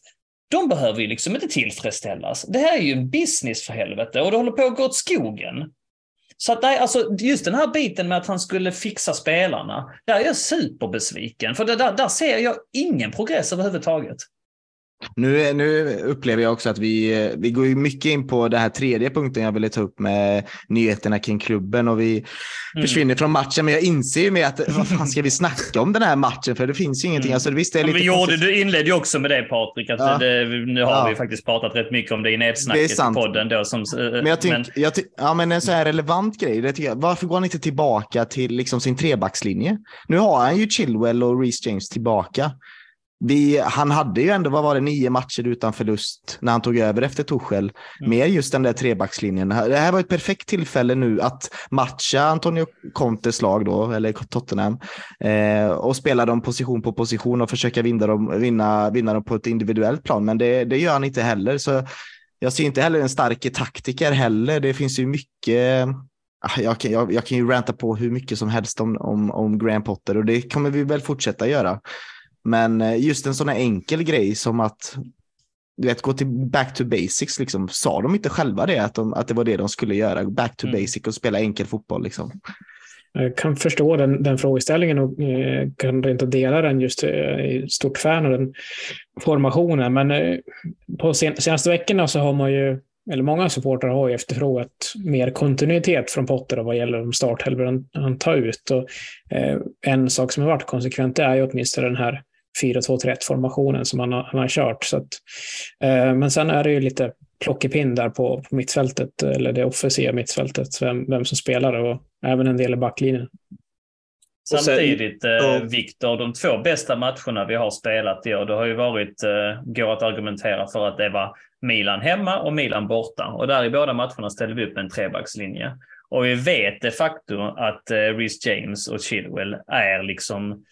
de behöver ju liksom inte tillfredsställas. Det här är ju en business för helvete och det håller på att gå åt skogen. Så att nej, alltså, just den här biten med att han skulle fixa spelarna, där är jag superbesviken. För det, där, där ser jag ingen progress överhuvudtaget. Nu, nu upplever jag också att vi, vi går mycket in på den här tredje punkten jag ville ta upp med nyheterna kring klubben och vi mm. försvinner från matchen. Men jag inser ju med att vad fan ska vi snacka om den här matchen? För det finns ju ingenting. Mm. Alltså, visst, det är lite vi gjorde, du inledde ju också med det Patrik. Att ja. det, nu har ja. vi faktiskt pratat rätt mycket om det i nedsnacket i podden. Då, som, men jag tycker, men... Jag ja, men en så här relevant grej. Det jag, varför går han inte tillbaka till liksom sin trebackslinje? Nu har han ju Chilwell och Reece James tillbaka vi, han hade ju ändå, vad var det, nio matcher utan förlust när han tog över efter Tuchel mm. med just den där trebackslinjen. Det här var ett perfekt tillfälle nu att matcha Antonio Contes lag då, eller Tottenham, eh, och spela dem position på position och försöka vinna dem, vinna, vinna dem på ett individuellt plan. Men det, det gör han inte heller. Så jag ser inte heller en stark taktiker heller. Det finns ju mycket ah, jag kan, jag, jag kan ju ranta på hur mycket som helst om, om, om Graham Potter och det kommer vi väl fortsätta göra. Men eh, just en sån här enkel grej som att du vet, gå till back to basics. Liksom. Sa de inte själva det, att, de, att det var det de skulle göra? Back to mm. basic och spela enkel fotboll. Liksom. Jag kan förstå den, den frågeställningen och eh, kan inte dela den. just eh, stort fan av den formationen. Men eh, på sen, senaste veckorna så har man ju, eller många supportrar har ju efterfrågat mer kontinuitet från Potter vad gäller de starthelver han, han tar ut. Och, eh, en sak som har varit konsekvent är ju åtminstone den här 4-2-3-1 formationen som han har, han har kört. Så att, eh, men sen är det ju lite plockepinn där på, på mittfältet, eller det offensiva mittfältet, vem, vem som spelar och även en del i backlinjen. Samtidigt, eh, Viktor, de två bästa matcherna vi har spelat i år, det har ju varit, eh, går att argumentera för att det var Milan hemma och Milan borta. Och där i båda matcherna ställde vi upp en trebackslinje. Och vi vet de facto att eh, Rhys James och Chilwell är liksom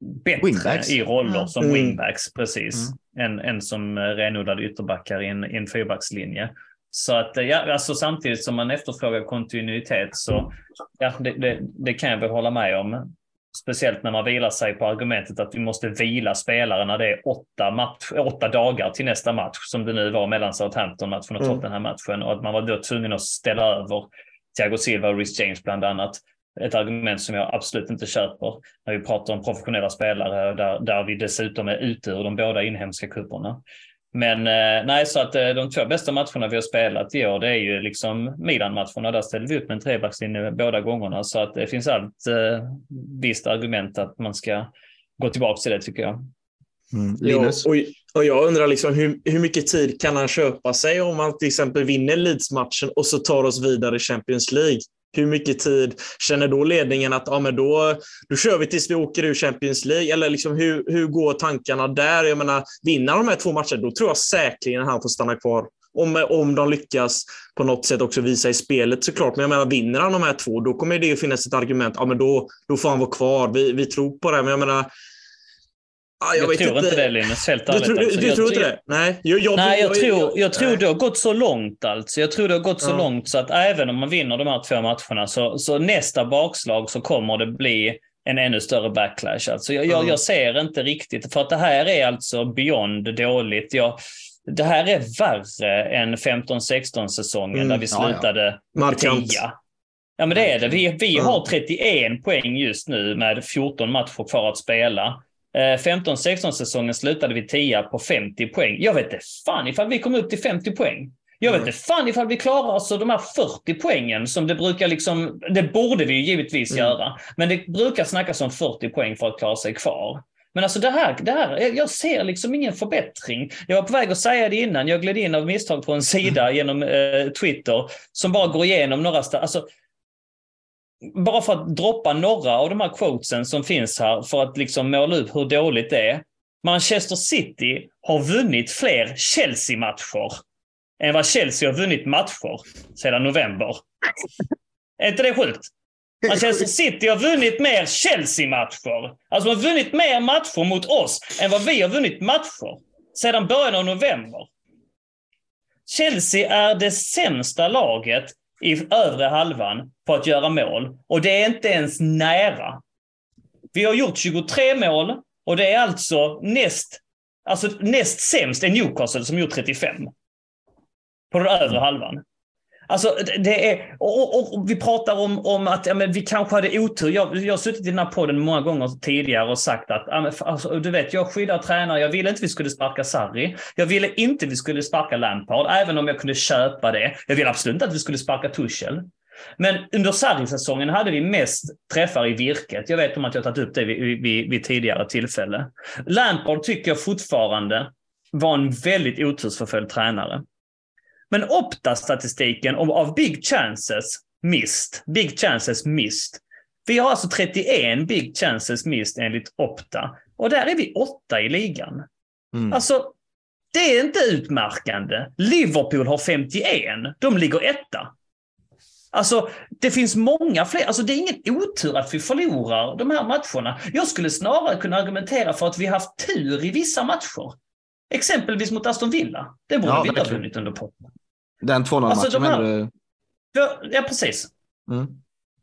bättre wingbacks. i roller mm. som wingbacks, precis, mm. än, än som renodlade ytterbackar i en, i en fyrbackslinje. Så att ja, alltså samtidigt som man efterfrågar kontinuitet så ja, det, det, det, kan jag väl hålla med om. Speciellt när man vilar sig på argumentet att vi måste vila spelare när det är åtta, match, åtta dagar till nästa match, som det nu var mellan Southampton-matchen och mm. Tottenham-matchen. Och att man var då tvungen att ställa över Thiago Silva och Rhys James bland annat ett argument som jag absolut inte köper när vi pratar om professionella spelare där, där vi dessutom är ute ur de båda inhemska cuperna. Men eh, nej, så att eh, de två bästa matcherna vi har spelat i år, det är ju liksom Milan-matcherna. Där ställde vi ut med en trebackslinje båda gångerna. Så att det finns allt eh, visst argument att man ska gå tillbaka till det tycker jag. Mm. Linus? Ja, och, och jag undrar liksom, hur, hur mycket tid kan han köpa sig om man till exempel vinner Leeds-matchen och så tar oss vidare i Champions League? Hur mycket tid känner då ledningen att ja, men då, då kör vi tills vi åker ur Champions League? Eller liksom hur, hur går tankarna där? Jag menar, vinner de här två matcherna, då tror jag säkerligen han får stanna kvar. Om, om de lyckas på något sätt också visa i spelet såklart. Men jag menar, vinner han de här två, då kommer det att finnas ett argument. Ja, men då, då får han vara kvar. Vi, vi tror på det. Men jag menar, Ah, jag, jag tror inte det Linus, helt ärligt. Du, du, alltså. du tror inte det? Nej, jag, jag, nej, jag, tror, jag tror det har gått så långt alltså. Jag tror det har gått så ja. långt så att även om man vinner de här två matcherna så, så nästa bakslag så kommer det bli en ännu större backlash. Alltså jag, jag, jag ser inte riktigt, för att det här är alltså beyond dåligt. Jag, det här är värre än 15-16 säsongen mm, där vi slutade ja, ja. tia. Ja men det är det. Vi, vi har 31 poäng just nu med 14 matcher kvar att spela. 15-16 eh, säsongen slutade vi 10 på 50 poäng. Jag vet inte fan ifall vi kom upp till 50 poäng. Jag vet inte fan ifall vi klarar oss de här 40 poängen som det brukar liksom, det borde vi givetvis mm. göra. Men det brukar snackas om 40 poäng för att klara sig kvar. Men alltså det här, det här, jag ser liksom ingen förbättring. Jag var på väg att säga det innan, jag gled in av misstag på en sida mm. genom eh, Twitter som bara går igenom några, alltså bara för att droppa några av de här quotesen som finns här för att liksom måla upp hur dåligt det är. Manchester City har vunnit fler Chelsea-matcher än vad Chelsea har vunnit matcher sedan november. är inte det sjukt? Manchester City har vunnit mer Chelsea-matcher. Alltså de har vunnit mer matcher mot oss än vad vi har vunnit matcher sedan början av november. Chelsea är det sämsta laget i övre halvan på att göra mål. Och det är inte ens nära. Vi har gjort 23 mål och det är alltså näst, alltså näst sämst är Newcastle som gjort 35. På den övre halvan. Alltså, det är, och, och, och, vi pratar om, om att ja, men vi kanske hade otur. Jag, jag har suttit i den här podden många gånger tidigare och sagt att ja, men, alltså, du vet, jag skyddar tränare. Jag ville inte vi skulle sparka Sarri. Jag ville inte vi skulle sparka Lampard, även om jag kunde köpa det. Jag ville absolut inte att vi skulle sparka Tuchel. Men under Sarri-säsongen hade vi mest träffar i virket. Jag vet om att jag tagit upp det vid, vid, vid tidigare tillfälle. Lampard tycker jag fortfarande var en väldigt otursförföljd tränare. Men Opta-statistiken av big chances missed, big chances missed. Vi har alltså 31 big chances missed enligt Opta. Och där är vi åtta i ligan. Mm. Alltså, det är inte utmärkande. Liverpool har 51. De ligger etta. Alltså, det finns många fler. Alltså, det är ingen otur att vi förlorar de här matcherna. Jag skulle snarare kunna argumentera för att vi har haft tur i vissa matcher. Exempelvis mot Aston Villa. Det borde ja, vi inte ha vunnit under Potter. Den 2-0-matchen alltså, menar du? Ja, precis. Mm.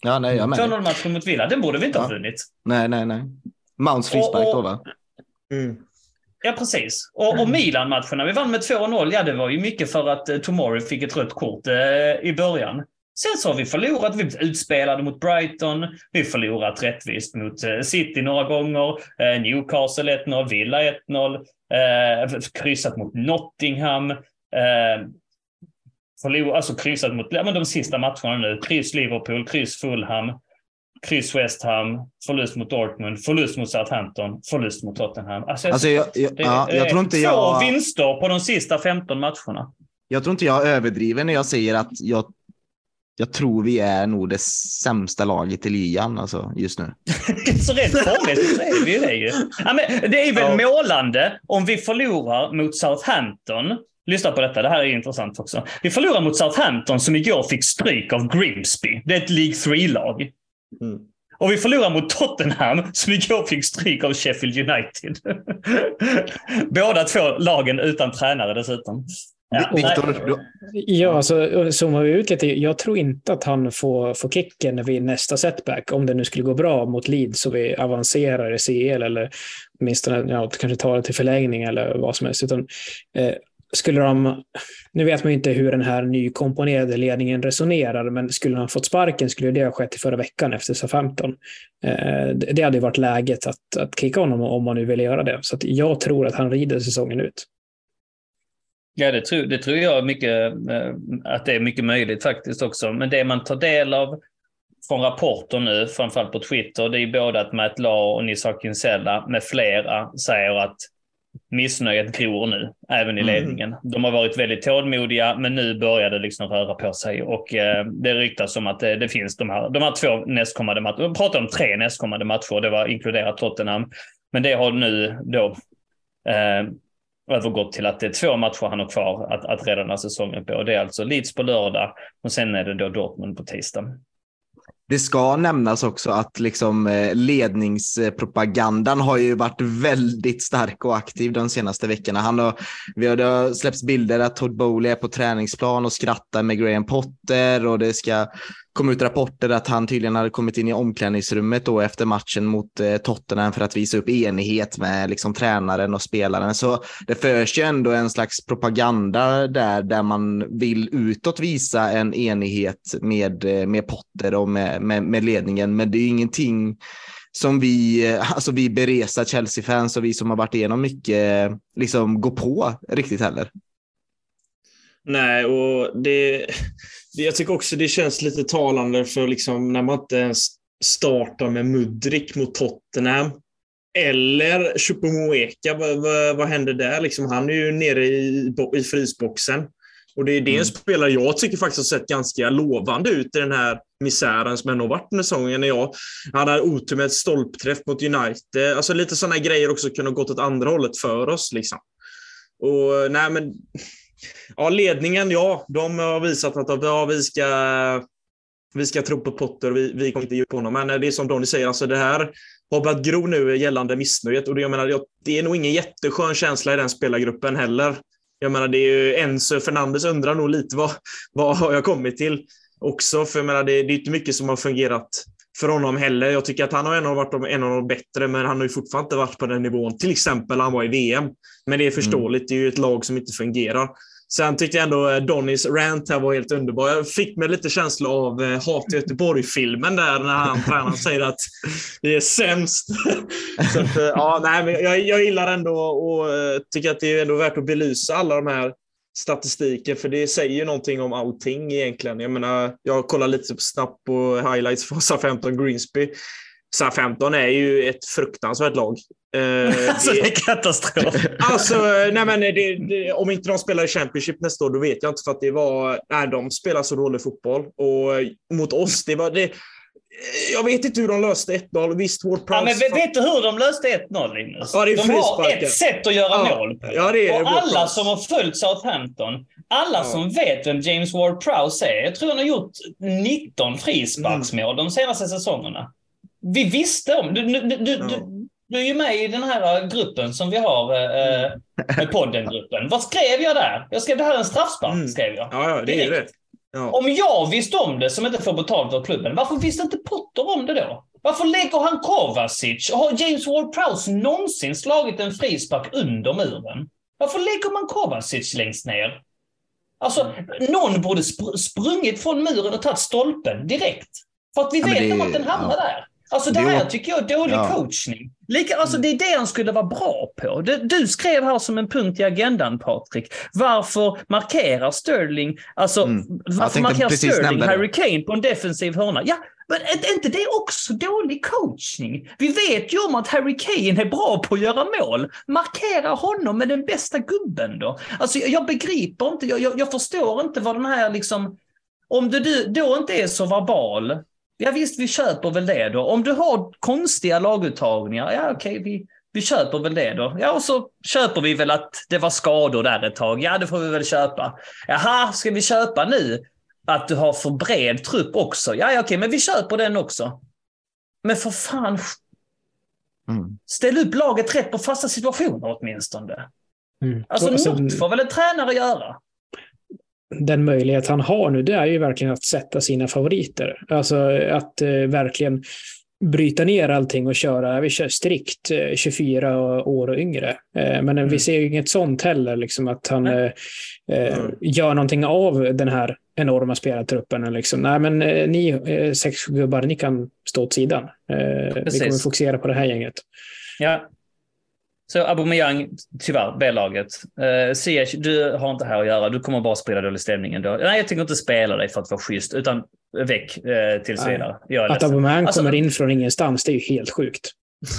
Ja, nej, jag 2-0-matchen mot Villa, den borde vi inte ja. ha vunnit. Nej, nej, nej. Mounts frispark då, va? Mm. Ja, precis. Och, och Milan-matcherna, vi vann med 2-0. Ja, det var ju mycket för att uh, Tomori fick ett rött kort uh, i början. Sen så har vi förlorat, vi blivit utspelade mot Brighton, vi förlorat rättvist mot uh, City några gånger, uh, Newcastle 1-0, Villa 1-0, uh, kryssat mot Nottingham, förlorat, alltså kryssat mot ja, men de sista matcherna nu. Kryss Liverpool, kryss Fulham, kryss West Ham, förlust mot Dortmund, förlust mot Southampton, förlust mot Tottenham. Alltså, alltså jag, jag, det, ja, jag tror inte två jag... vinster på de sista 15 matcherna. Jag tror inte jag överdriver när jag säger att jag, jag tror vi är nog det sämsta laget i ligan alltså, just nu. så rent formmässigt så är vi ju det ju. Ja, men det är väl ja. målande om vi förlorar mot Southampton Lyssna på detta, det här är intressant också. Vi förlorar mot Southampton som igår fick stryk av Grimsby. Det är ett League 3-lag. Mm. Och vi förlorar mot Tottenham som igår fick stryk av Sheffield United. Båda två lagen utan tränare dessutom. Ja, Victor, ja alltså, zoomar vi ut lite. Jag tror inte att han får, får kicken vid nästa setback. Om det nu skulle gå bra mot Leeds och vi avancerar i CL eller åtminstone ja, kanske tar det till förlängning eller vad som helst. Utan, eh, skulle de, nu vet man ju inte hur den här nykomponerade ledningen resonerar, men skulle han fått sparken skulle det ha skett i förra veckan efter SA-15. Eh, det hade ju varit läget att, att kicka honom om man nu vill göra det. Så jag tror att han rider säsongen ut. Ja, det tror, det tror jag mycket, att det är mycket möjligt faktiskt också. Men det man tar del av från rapporter nu, framförallt på Twitter, det är både att Matt Law och Nisa Kinsella med flera säger att missnöjet gror nu, även i mm. ledningen. Mm. De har varit väldigt tålmodiga, men nu börjar det liksom röra på sig och eh, det ryktas om att det, det, finns de här, de här två nästkommande matcherna. Vi pratar om tre nästkommande matcher, det var inkluderat Tottenham, men det har nu då eh, övergått till att det är två matcher han har kvar att, att rädda den här säsongen på. Det är alltså Leeds på lördag och sen är det då Dortmund på tisdag. Det ska nämnas också att liksom eh, ledningspropagandan har ju varit väldigt stark och aktiv de senaste veckorna. Han har, vi har, det har släppts bilder att Todd Bowley är på träningsplan och skrattar med Graham Potter och det ska kom ut rapporter att han tydligen hade kommit in i omklädningsrummet då efter matchen mot eh, Tottenham för att visa upp enighet med liksom, tränaren och spelaren. Så det förs ju ändå en slags propaganda där, där man vill utåt visa en enighet med, eh, med Potter och med, med, med ledningen. Men det är ju ingenting som vi, eh, alltså vi beresa Chelsea-fans och vi som har varit igenom mycket, liksom går på riktigt heller. Nej, och det, jag tycker också det känns lite talande för liksom när man inte ens startar med Mudrik mot Tottenham. Eller Chupomoeka, vad, vad, vad händer där? Liksom, han är ju nere i, i frysboxen. Och det är det mm. en spelare jag tycker faktiskt har sett ganska lovande ut i den här misären som ändå har varit med säsongen. Jag, han hade otur med ett stolpträff mot United. Alltså lite sådana grejer också kunde ha gått åt andra hållet för oss. Liksom. Och nej men Ja, ledningen, ja. De har visat att ja, vi, ska, vi ska tro på Potter. Vi, vi kommer inte ge upp på honom. Men det är som Donny säger, alltså det här har börjat gro nu gällande missnöjet. Och det, jag menar, det är nog ingen jätteskön känsla i den spelargruppen heller. Jag menar, det är ju Enzo Fernandes undrar nog lite vad, vad har jag kommit till också. För jag menar, det, det är inte mycket som har fungerat för honom heller. Jag tycker att han har ändå varit en av de bättre, men han har ju fortfarande inte varit på den nivån. Till exempel han var i VM. Men det är förståeligt, mm. det är ju ett lag som inte fungerar. Sen tyckte jag ändå eh, Donnys rant här var helt underbar. Jag fick mig lite känsla av eh, Hat i Göteborg-filmen där när han tränaren säger att vi är sämst. Så att, eh, ja, nej, men jag, jag gillar ändå och tycker att det är ändå värt att belysa alla de här statistiken, för det säger ju någonting om allting egentligen. Jag menar, jag kollar lite snabbt på highlights från SA-15 Greensby. SA-15 är ju ett fruktansvärt lag. Eh, alltså det, är katastrof. Alltså, nej men det, det, om inte de spelar i Championship nästa år, då vet jag inte. För att det var, nej, de spelar så dålig fotboll. Och mot oss, det var det. Jag vet inte hur de löste 1-0. Visst, Ward Prowse... Ja, men vet du hur de löste 1-0, Linus? Ja, de har ett sätt att göra ja. mål på. Ja, det är och alla som har följt Southampton, alla ja. som vet vem James Ward-Prowse är, jag tror han har gjort 19 frisparksmål mm. de senaste säsongerna. Vi visste om... Du, du, du, ja. Du är ju med i den här äh, gruppen som vi har, äh, äh podden-gruppen. Vad skrev jag där? Jag skrev det här är en straffspark, mm. skrev jag. Ja, ja det är det. Ja. Om jag visste om det, som inte får betalt av klubben, varför visste inte Potter om det då? Varför lägger han Kovacic? Har James Ward-Prowse någonsin slagit en frispark under muren? Varför lägger man Kovacic längst ner? Alltså, någon borde spr sprungit från muren och tagit stolpen direkt. För att vi ja, vet om att den hamnar ja. där. Alltså det här tycker jag är dålig ja. coachning. Lika, alltså det är det han skulle vara bra på. Du, du skrev här som en punkt i agendan, Patrik. Varför markerar Sterling, alltså mm. varför markerar Sterling Harry Kane på en defensiv hörna? Ja, men är inte det också dålig coachning? Vi vet ju om att Harry Kane är bra på att göra mål. Markera honom med den bästa gubben då. Alltså jag, jag begriper inte, jag, jag, jag, förstår inte vad den här liksom... Om du då inte är så verbal, Ja visst, vi köper väl det då. Om du har konstiga laguttagningar, ja okej, vi, vi köper väl det då. Ja, och så köper vi väl att det var skador där ett tag. Ja, det får vi väl köpa. Jaha, ska vi köpa nu att du har för bred trupp också? Ja, ja okej, men vi köper den också. Men för fan, mm. ställ upp laget rätt på fasta situationer åtminstone. Mm. Alltså, alltså något får väl en tränare göra? Den möjlighet han har nu, det är ju verkligen att sätta sina favoriter. Alltså att eh, verkligen bryta ner allting och köra, vi kör strikt 24 eh, år och yngre. Eh, men mm. vi ser ju inget sånt heller, liksom att han eh, mm. gör någonting av den här enorma spelartruppen. Liksom. Nej, men ni sex gubbar, ni kan stå åt sidan. Precis. Vi kommer fokusera på det här gänget. Ja, Så Aubameyang, tyvärr, B-laget. Uh, Ziyech, du har inte här att göra. Du kommer bara sprida dålig stämning ändå. Nej, jag tänker inte spela dig för att vara schysst, utan väck uh, tills vidare. Jag att Aubameyang alltså, kommer in från ingenstans, det är ju helt sjukt.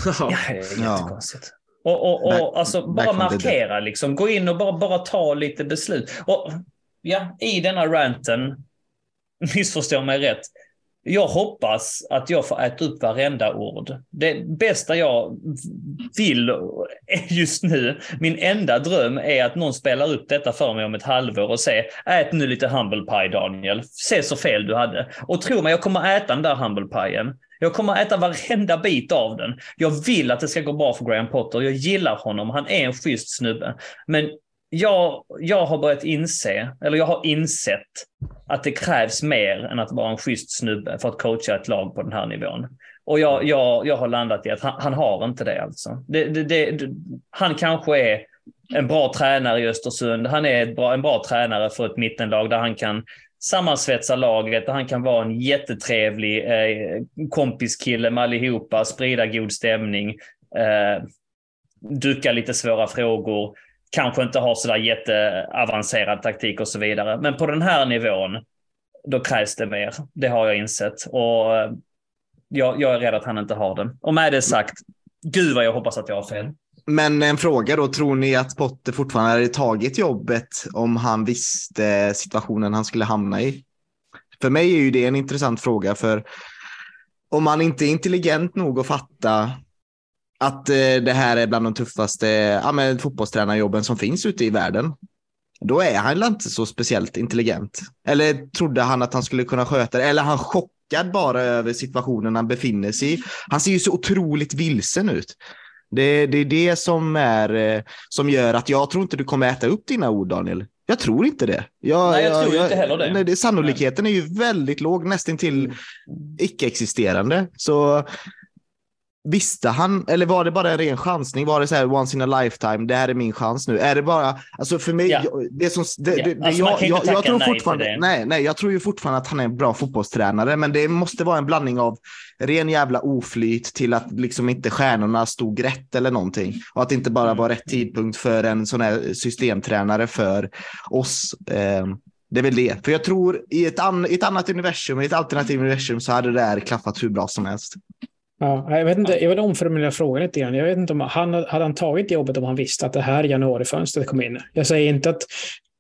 ja, det är jättekonstigt. Och, och, och back, alltså bara markera, liksom. gå in och bara, bara ta lite beslut. Och ja, i denna ranten, missförstå mig rätt, jag hoppas att jag får äta upp varenda ord. Det bästa jag vill just nu, min enda dröm är att någon spelar upp detta för mig om ett halvår och säger ät nu lite humble pie Daniel. Se så fel du hade. Och tro mig, jag kommer äta den där humble pien. Jag kommer äta varenda bit av den. Jag vill att det ska gå bra för Graham Potter. Jag gillar honom. Han är en schysst snubbe. Men jag, jag har börjat inse, eller jag har insett att det krävs mer än att vara en schysst snubbe för att coacha ett lag på den här nivån. Och jag, jag, jag har landat i att han, han har inte det alltså. Det, det, det, han kanske är en bra tränare i Östersund. Han är bra, en bra tränare för ett mittenlag där han kan sammansvetsa laget, där han kan vara en jättetrevlig eh, kompiskille med allihopa, sprida god stämning, eh, ducka lite svåra frågor kanske inte har sådär jätteavancerad taktik och så vidare. Men på den här nivån, då krävs det mer. Det har jag insett. Och eh, jag, jag är rädd att han inte har det. Och med det sagt, gud vad jag hoppas att jag har fel. Men en fråga då, tror ni att Potter fortfarande hade tagit jobbet om han visste situationen han skulle hamna i? För mig är ju det en intressant fråga, för om man inte är intelligent nog att fatta att eh, det här är bland de tuffaste ja, men, fotbollstränarjobben som finns ute i världen. Då är han inte så speciellt intelligent. Eller trodde han att han skulle kunna sköta det? Eller han chockad bara över situationen han befinner sig i? Han ser ju så otroligt vilsen ut. Det, det är det som, är, eh, som gör att jag tror inte du kommer äta upp dina ord, Daniel. Jag tror inte det. Jag, nej, jag, jag tror jag, inte heller det. Nej, det. Sannolikheten är ju väldigt låg, nästan till mm. icke-existerande. Så Visste han, eller var det bara en ren chansning? Var det så här once in a lifetime, det här är min chans nu? Är det bara, alltså för mig, ja. det som, det, ja. det, alltså jag, jag, jag tror fortfarande, nej, nej, jag tror ju fortfarande att han är en bra fotbollstränare, men det måste vara en blandning av ren jävla oflyt till att liksom inte stjärnorna stod rätt eller någonting. Och att det inte bara var rätt tidpunkt för en sån här systemtränare för oss. Eh, det är väl det. För jag tror i ett, an, i ett annat universum, i ett alternativt universum så hade det där klaffat hur bra som helst. Ja, jag, vet inte, jag vill omformulera frågan lite grann. Jag vet inte om han hade han tagit jobbet om han visste att det här januarifönstret kom in. Jag säger inte att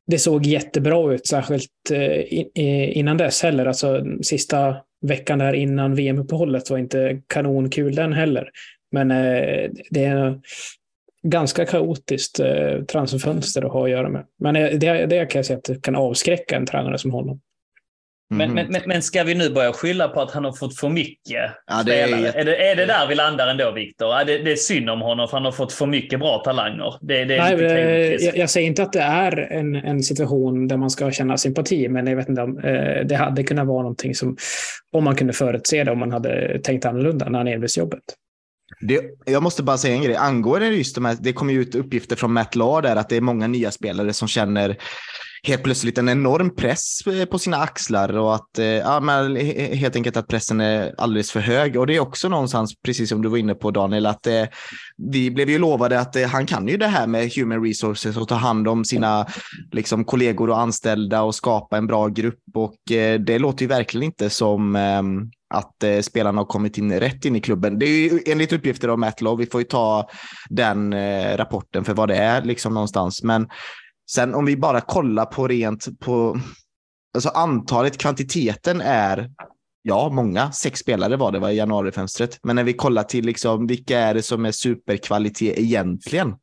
det såg jättebra ut, särskilt eh, innan dess heller. Alltså sista veckan där innan VM-uppehållet var inte kanonkul den heller. Men eh, det är ganska kaotiskt eh, transferfönster att ha att göra med. Men det, det kan jag säga att det kan avskräcka en tränare som honom. Men, mm. men, men ska vi nu börja skylla på att han har fått för mycket ja, det är, är, det, är det där vi landar ändå, Viktor? Ja, det, det, är synd om honom för han har fått för mycket bra talanger. Det, det är Nej, jag, jag, säger inte att det är en, en situation där man ska känna sympati, men jag vet inte om eh, det hade kunnat vara någonting som, om man kunde förutse det, om man hade tänkt annorlunda när han erbjöds jobbet. Det, jag måste bara säga en grej. Angående just de här, det kommer ju ut uppgifter från Matt Law där att det är många nya spelare som känner helt plötsligt en enorm press eh, på sina axlar och att eh, ja, men helt enkelt att pressen är alldeles för hög. Och det är också någonstans, precis som du var inne på Daniel, att eh, vi blev ju lovade att eh, han kan ju det här med human resources och ta hand om sina liksom, kollegor och anställda och skapa en bra grupp. Och eh, det låter ju verkligen inte som ehm, att eh, spelarna har kommit in rätt in i klubben. Det är ju enligt uppgifter av Matt Lowe, vi får ju ta den eh, rapporten för vad det är liksom någonstans. Men Sen om vi bara kollar på rent på alltså antalet, kvantiteten är ja, många. Sex spelare var det var i januarifönstret. Men när vi kollar till liksom, vilka är det som är superkvalitet egentligen?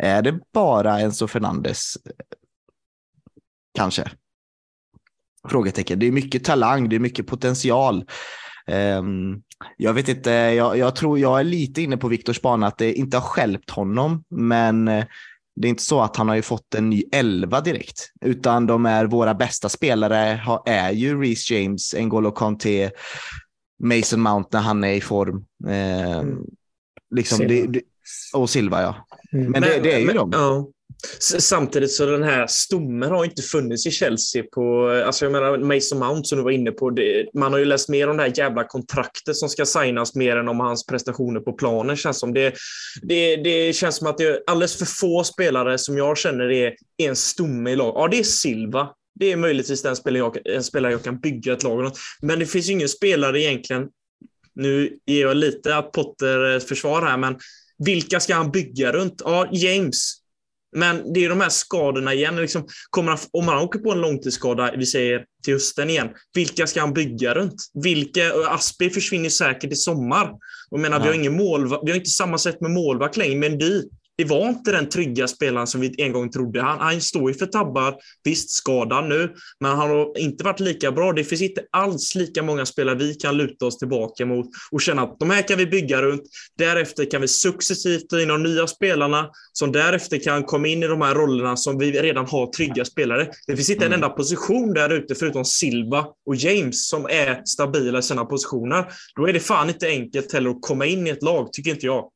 Är det bara Enzo Fernandes? Kanske. Frågetecken. Det är mycket talang, det är mycket potential. Um, jag vet inte, jag, jag, tror jag är lite inne på Viktors bana att det inte har skälpt honom, men eh, det är inte så att han har ju fått en ny elva direkt, utan de är våra bästa spelare är ju Reece James, N'Golo Kanté, Mason Mount när han är i form. Eh, liksom Silva. Det, det, och Silva, ja. Mm. Men, men, det, det, är ju men, de. Ja. Samtidigt så den här stommen har inte funnits i Chelsea på, alltså jag menar Mason Mount som du var inne på, det, man har ju läst mer om det här jävla kontraktet som ska signas mer än om hans prestationer på planen känns som. Det, det, det känns som att det är alldeles för få spelare som jag känner är, är en stomme i lag. Ja, det är Silva. Det är möjligtvis den spelare jag, en spelare jag kan bygga ett lag Men det finns ju ingen spelare egentligen, nu ger jag lite att Potter eh, försvar här, men vilka ska han bygga runt? Ja, James. Men det är de här skadorna igen. Liksom, kommer han, om han åker på en långtidsskada, vi säger till hösten igen, vilka ska han bygga runt? Vilka, Aspi försvinner säkert i sommar. Och menar, vi, har ingen mål, vi har inte samma sätt med målvakt längre, men du, det var inte den trygga spelaren som vi en gång trodde. Han, han står ju för tabbar, visst skadad nu, men han har inte varit lika bra. Det finns inte alls lika många spelare vi kan luta oss tillbaka mot och känna att de här kan vi bygga runt. Därefter kan vi successivt ta in de nya spelarna som därefter kan komma in i de här rollerna som vi redan har trygga spelare. Det finns inte mm. en enda position där ute förutom Silva och James som är stabila i sina positioner. Då är det fan inte enkelt heller att komma in i ett lag, tycker inte jag.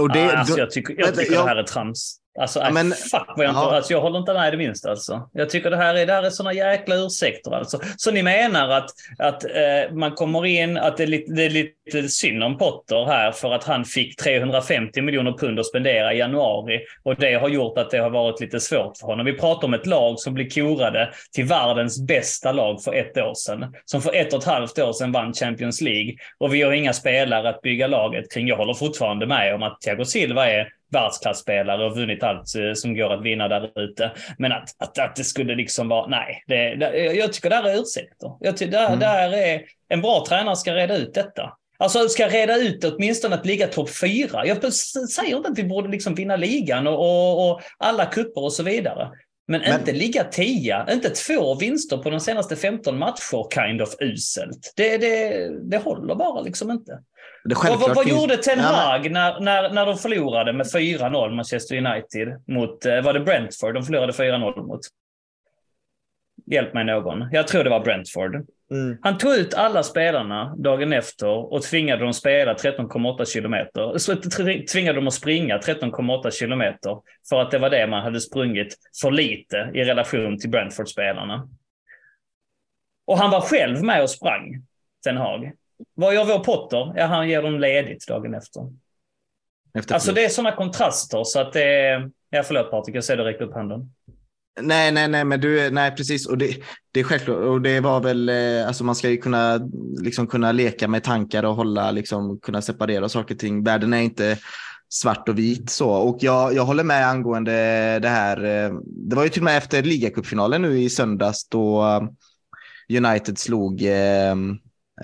Och det, alltså, jag tycker, jag tycker jag, det här är trams. Alltså, ja, men, fuck vad jag, inte, alltså, jag håller inte med det minsta. Alltså. Jag tycker det här är, det här är såna jäkla ursäkter. Alltså. Så ni menar att, att eh, man kommer in, att det är, lite, det är lite synd om Potter här för att han fick 350 miljoner pund att spendera i januari och det har gjort att det har varit lite svårt för honom. Vi pratar om ett lag som blir korade till världens bästa lag för ett år sedan. Som för ett och ett halvt år sedan vann Champions League och vi har inga spelare att bygga laget kring. Jag håller fortfarande med om att Thiago Silva är världsklasspelare och vunnit allt eh, som går att vinna där ute. Men att, att, att det skulle liksom vara, nej, det, det, jag tycker det här är ursäkter. Jag tycker det, mm. det här är, en bra tränare ska reda ut detta. Alltså ska reda ut åtminstone att ligga topp fyra. Jag säger inte att vi borde liksom vinna ligan och, och, och alla kupper och så vidare. Men, Men, inte ligga tia, inte två vinster på de senaste 15 matcher, kind of uselt. Det, det, det håller bara liksom inte. Vad, vad, vad gjorde Ten Hag när, när, när de förlorade med 4-0 Manchester United mot, eh, var det Brentford de förlorade 4-0 mot? Hjälp mig någon. Jag tror det var Brentford. Mm. Han tog ut alla spelarna dagen efter och tvingade dem spela 13,8 kilometer. Så tvingade dem att springa 13,8 kilometer för att det var det man hade sprungit för lite i relation till Brentford-spelarna. Och han var själv med och sprang, Ten Hag. Vad gör vår Potter? Ja, han ger dem ledigt dagen efter. efter alltså det är sådana kontraster så att det är... Ja, förlåt Patrik, jag ser du räcka upp handen. Nej, nej, nej, men du, nej, precis. Och det, det är självklart. Och det var väl, eh, alltså man ska ju kunna, liksom kunna leka med tankar och hålla, liksom kunna separera saker och ting. Världen är inte svart och vit så. Och jag, jag håller med angående det här. Eh, det var ju till och med efter ligacupfinalen nu i söndags då United slog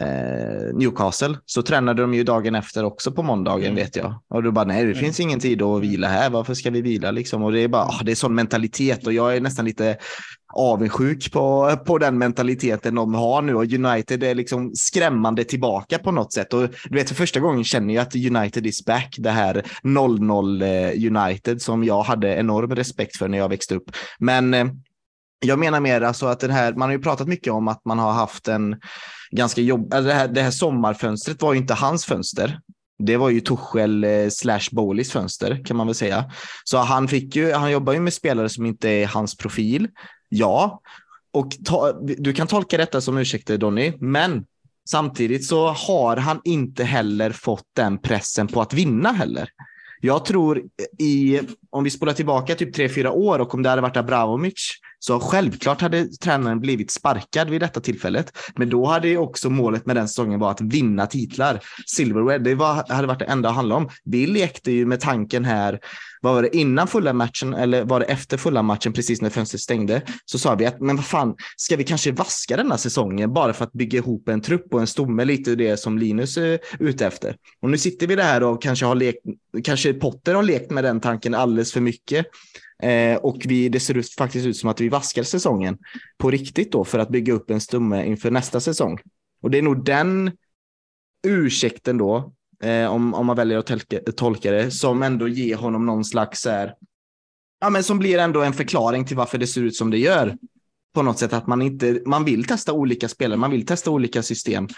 eh, Newcastle så tränade de ju dagen efter också på måndagen mm. vet jag. Och då bara nej, det mm. finns ingen tid att vila här. Varför ska vi vila liksom? Och det är bara, ah, det är sån mentalitet och jag är nästan lite avundsjuk på, på den mentaliteten de har nu och United är liksom skrämmande tillbaka på något sätt. Och du vet, för första gången känner jag att United is back. Det här 0-0 eh, United som jag hade enorm respekt för när jag växte upp. Men eh, jag menar mer alltså att den här, man har ju pratat mycket om att man har haft en ganska jobb, eller det, här, det här sommarfönstret var ju inte hans fönster. Det var ju Tuchel eh, slash Bowleys fönster kan man väl säga. Så han fick ju, han jobbar ju med spelare som inte är hans profil. Ja, och ta, du kan tolka detta som ursäkter Donny, men samtidigt så har han inte heller fått den pressen på att vinna heller. Jag tror i, om vi spolar tillbaka typ tre, fyra år och om det hade varit Abramovic så självklart hade tränaren blivit sparkad vid detta tillfället. Men då hade också målet med den säsongen varit att vinna titlar. Silverware, det var, hade varit det enda att handla om. Vi lekte ju med tanken här, vad var det innan fulla matchen eller var det efter fulla matchen precis när fönstret stängde? Så sa vi att men vad fan, ska vi kanske vaska denna säsongen bara för att bygga ihop en trupp och en stomme lite det som Linus är ute efter. Och nu sitter vi där och kanske har lekt, kanske Potter har lekt med den tanken alldeles för mycket. Eh, och vi, det ser ut, faktiskt ut som att vi vaskar säsongen på riktigt då för att bygga upp en stomme inför nästa säsong. Och det är nog den ursäkten då, eh, om, om man väljer att tolka, tolka det, som ändå ger honom någon slags här, ja men som blir ändå en förklaring till varför det ser ut som det gör. På något sätt att man inte, man vill testa olika spelare, man vill testa olika system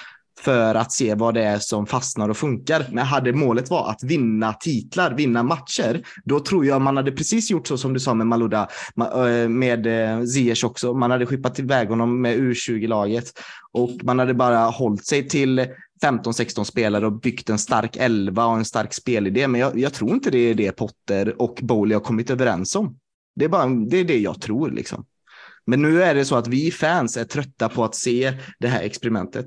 för att se vad det är som fastnar och funkar. Men hade målet var att vinna titlar, vinna matcher, då tror jag man hade precis gjort så som du sa med Maluda, eh, med eh, Ziyech också. Man hade skippat iväg honom med U20-laget och man hade bara hållit sig till 15-16 spelare och byggt en stark elva och en stark spelidé. Men jag, jag, tror inte det är det Potter och Bowley har kommit överens om. Det är, bara, det är det jag tror liksom. Men nu är det så att vi fans är trötta på att se det här experimentet.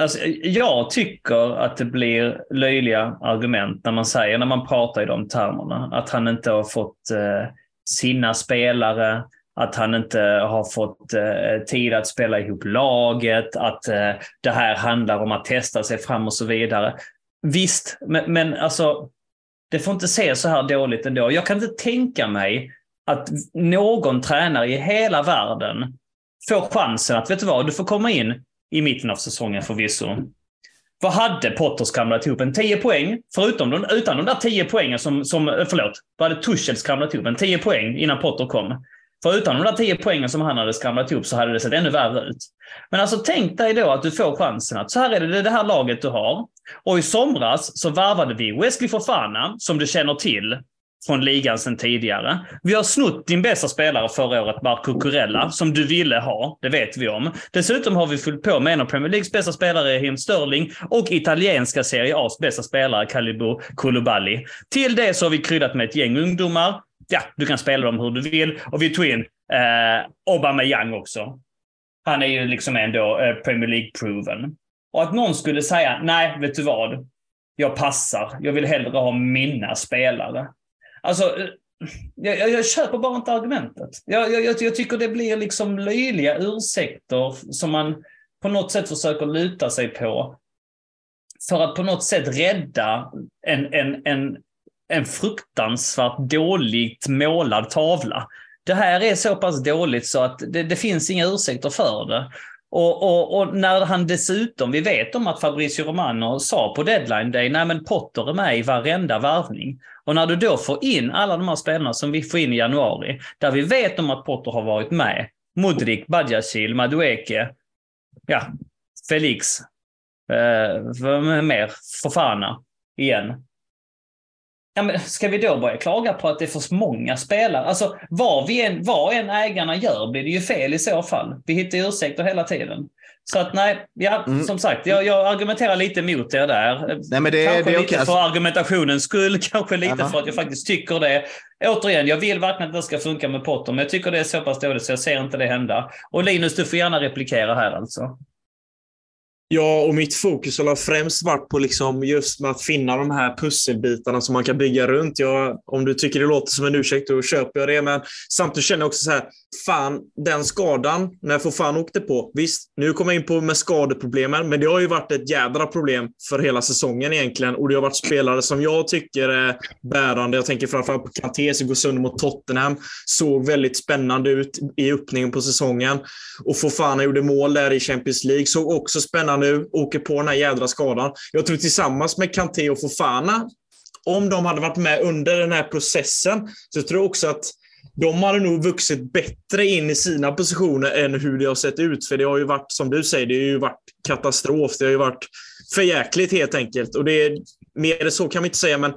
Alltså, jag tycker att det blir löjliga argument när man säger, när man pratar i de termerna, att han inte har fått eh, sina spelare, att han inte har fått eh, tid att spela ihop laget, att eh, det här handlar om att testa sig fram och så vidare. Visst, men, men alltså, det får inte se så här dåligt ändå. Jag kan inte tänka mig att någon tränare i hela världen får chansen att, vet du vad, du får komma in i mitten av säsongen förvisso. Vad hade Potter skramlat ihop? En 10 poäng, förutom de, utan de där 10 poängen som, som eh, förlåt, vad hade Tuchel skramlat ihop? En 10 poäng innan Potter kom. För utan de där 10 poängen som han hade skramlat ihop så hade det sett ännu värre ut. Men alltså tänk dig då att du får chansen att så här är det, det här laget du har. Och i somras så varvade vi Wesley Fofana, som du känner till, från ligan sedan tidigare. Vi har snott din bästa spelare förra året, Marco Curella, som du ville ha. Det vet vi om. Dessutom har vi fyllt på med en av Premier Leagues bästa spelare, Him Sterling, och italienska Serie A's bästa spelare, Calibou Koulibaly. Till det så har vi kryddat med ett gäng ungdomar. Ja, du kan spela dem hur du vill. Och vi tog in eh, Aubameyang också. Han är ju liksom ändå eh, Premier League-proven. Och att någon skulle säga, nej, vet du vad? Jag passar. Jag vill hellre ha mina spelare. Alltså, jag, jag, jag köper bara inte argumentet. Jag, jag, jag tycker det blir liksom löjliga ursäkter som man på något sätt försöker luta sig på för att på något sätt rädda en, en, en, en fruktansvärt dåligt målad tavla. Det här är så pass dåligt så att det, det finns inga ursäkter för det. Och, och, och, när han dessutom, vi vet om att Fabrizio Romano sa på deadline day, nej men Potter är med i varenda värvning. Och när du då får in alla de här spelarna som vi får in i januari, där vi vet om att Potter har varit med, Mudrik, Badiashil, Madueke, ja, Felix, eh, mer, Fofana igen. Ja, men ska vi då börja klaga på att det är för många spelare? Alltså, vad, vi än, vad än ägarna gör blir det ju fel i så fall. Vi hittar ursäkter hela tiden. Så att nej, ja, mm. som sagt, jag, jag, argumenterar lite mot er där. Nej, men det, kanske det lite okay. för argumentationens skull, kanske lite Aha. för att jag faktiskt tycker det. Återigen, jag vill verkligen att det ska funka med Potter, men jag tycker det är så pass dåligt så jag ser inte det hända. Och Linus, du får gärna replikera här alltså. Ja, och mitt fokus har främst varit på liksom just med att finna de här pusselbitarna som man kan bygga runt. Jag, om du tycker det låter som en ursäkt, då köper jag det. Men samtidigt känner jag också så här, fan, den skadan, när Fofana åkte på. Visst, nu kommer jag in på med skadeproblemen, men det har ju varit ett jädra problem för hela säsongen egentligen. Och det har varit spelare som jag tycker är bärande. Jag tänker framförallt på Kanté som går sönder mot Tottenham. Såg väldigt spännande ut i öppningen på säsongen. Och Fofana gjorde mål där i Champions League. Såg också spännande ut. Åker på den här jädra skadan. Jag tror tillsammans med Kanté och Fofana, om de hade varit med under den här processen, så tror jag också att de hade nog vuxit bättre in i sina positioner än hur det har sett ut. För det har ju varit, som du säger, det har ju varit katastrof. Det har ju varit förjäkligt helt enkelt. Och det är, mer än så kan vi inte säga, men,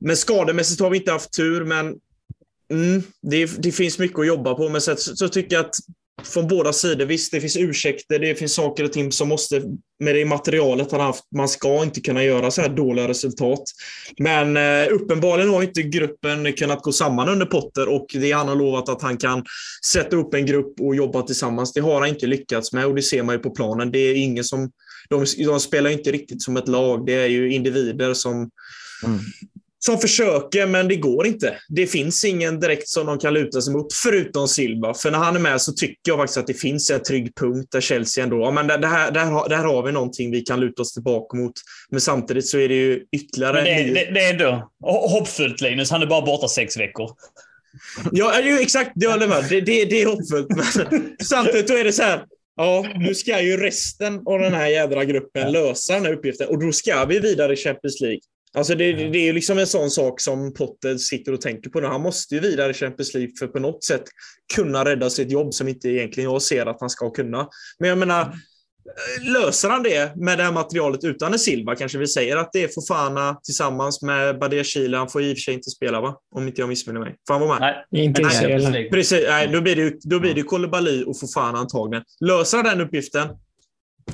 men skademässigt har vi inte haft tur. Men mm, det, det finns mycket att jobba på. Men så, så tycker jag att från båda sidor. Visst, det finns ursäkter, det finns saker och ting som måste, med det materialet han haft, man ska inte kunna göra så här dåliga resultat. Men eh, uppenbarligen har inte gruppen kunnat gå samman under Potter och det han har lovat att han kan sätta upp en grupp och jobba tillsammans. Det har han inte lyckats med och det ser man ju på planen. Det är ingen som, de, de spelar inte riktigt som ett lag. Det är ju individer som mm som försöker, men det går inte. Det finns ingen direkt som de kan luta sig mot, förutom Silva. För när han är med så tycker jag faktiskt att det finns en trygg punkt där Chelsea ändå, ja, men det, här, där, där har vi någonting vi kan luta oss tillbaka mot. Men samtidigt så är det ju ytterligare... Det, det, det är ändå hoppfullt, Linus. Han är bara borta sex veckor. Ja, exakt. Det håller med. Det, det, det är hoppfullt. Men samtidigt är det så här. Ja, nu ska ju resten av den här jädra gruppen lösa den här uppgiften och då ska vi vidare i Champions League. Alltså det, det är liksom en sån sak som Potter sitter och tänker på nu. Han måste ju vidare i Champions League för på något sätt kunna rädda sitt jobb som inte egentligen jag ser att han ska kunna. Men jag menar, löser han det med det här materialet utan en Silva? Kanske vi säger att det är Fofana tillsammans med Badia Chile. Han får i och för sig inte spela, va? Om inte jag missminner mig. Får han vara med? Nej, inte nej, Precis, nej, då blir det, då blir det Koulibaly och Fofana antagligen. Löser han den uppgiften,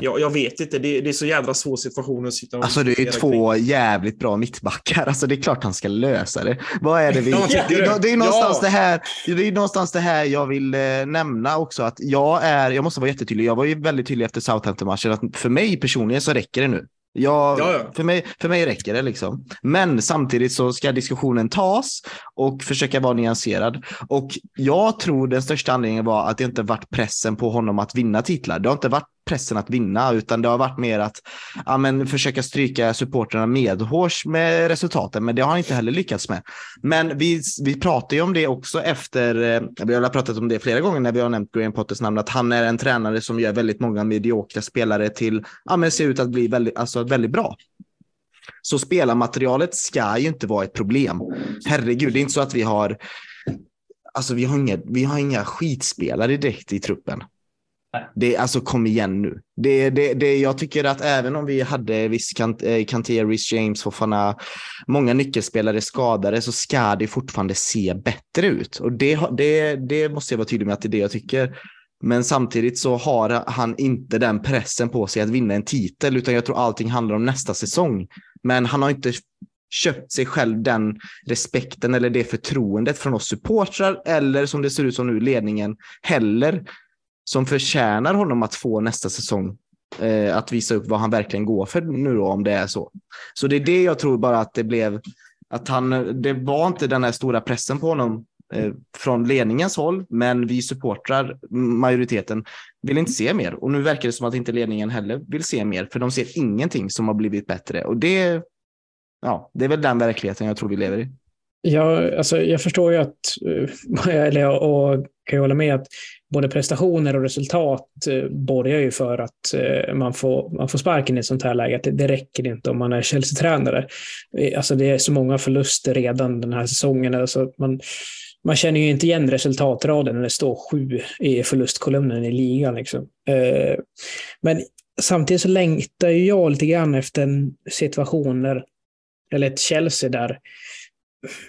Ja, jag vet inte. Det, det, är så jävla svår situation att sitta och Alltså det är två kring. jävligt bra mittbackar. Alltså det är klart han ska lösa det. Vad är det vi... Ja, det, det, det, är någonstans ja. det här, det är någonstans det här jag vill eh, nämna också. Att jag är, jag måste vara jättetydlig. Jag var ju väldigt tydlig efter Southampton-matchen att för mig personligen så räcker det nu. Jag, ja, ja. För, mig, för mig räcker det liksom. Men samtidigt så ska diskussionen tas och försöka vara nyanserad. Och jag tror den största anledningen var att det inte varit pressen på honom att vinna titlar. Det har inte varit pressen att vinna, utan det har varit mer att ja, men, försöka stryka supporterna medhårs med resultaten, men det har han inte heller lyckats med. Men vi, vi pratar ju om det också efter, eh, vi har pratat om det flera gånger när vi har nämnt Graham Potters namn, att han är en tränare som gör väldigt många mediokra spelare till, ja men ser ut att bli väldigt, alltså väldigt bra. Så spelarmaterialet ska ju inte vara ett problem. Herregud, det är inte så att vi har Alltså vi har inga, vi har inga skitspelare direkt i truppen. Det, alltså kom igen nu. Det, det, det, jag tycker att även om vi hade viss eh, Kanté, Rhys James, Fofana, många nyckelspelare skadade så ska det fortfarande se bättre ut. Och det, det, det måste jag vara tydlig med att det är det jag tycker. Men samtidigt så har han inte den pressen på sig att vinna en titel, utan jag tror allting handlar om nästa säsong. Men han har inte köpt sig själv den respekten eller det förtroendet från oss supportrar eller som det ser ut som nu ledningen heller som förtjänar honom att få nästa säsong. Eh, att visa upp vad han verkligen går för nu då, om det är så. Så det är det jag tror bara att det blev, att han, det var inte den här stora pressen på honom eh, från ledningens håll, men vi supportrar, majoriteten, vill inte se mer. Och nu verkar det som att inte ledningen heller vill se mer, för de ser ingenting som har blivit bättre. Och det, ja, det är väl den verkligheten jag tror vi lever i. Ja, alltså jag förstår ju att, eh, eller jag och kan ju hålla med att både prestationer och resultat eh, borgar ju för att eh, man får, man får sparken i ett sånt här läge. Det, det räcker inte om man är Chelsea-tränare. Eh, alltså det är så många förluster redan den här säsongen. Alltså man, man känner ju inte igen resultatraden när det står sju i förlustkolumnen i ligan. Liksom. Men samtidigt så längtar jag lite grann efter en situation där, eller ett Chelsea där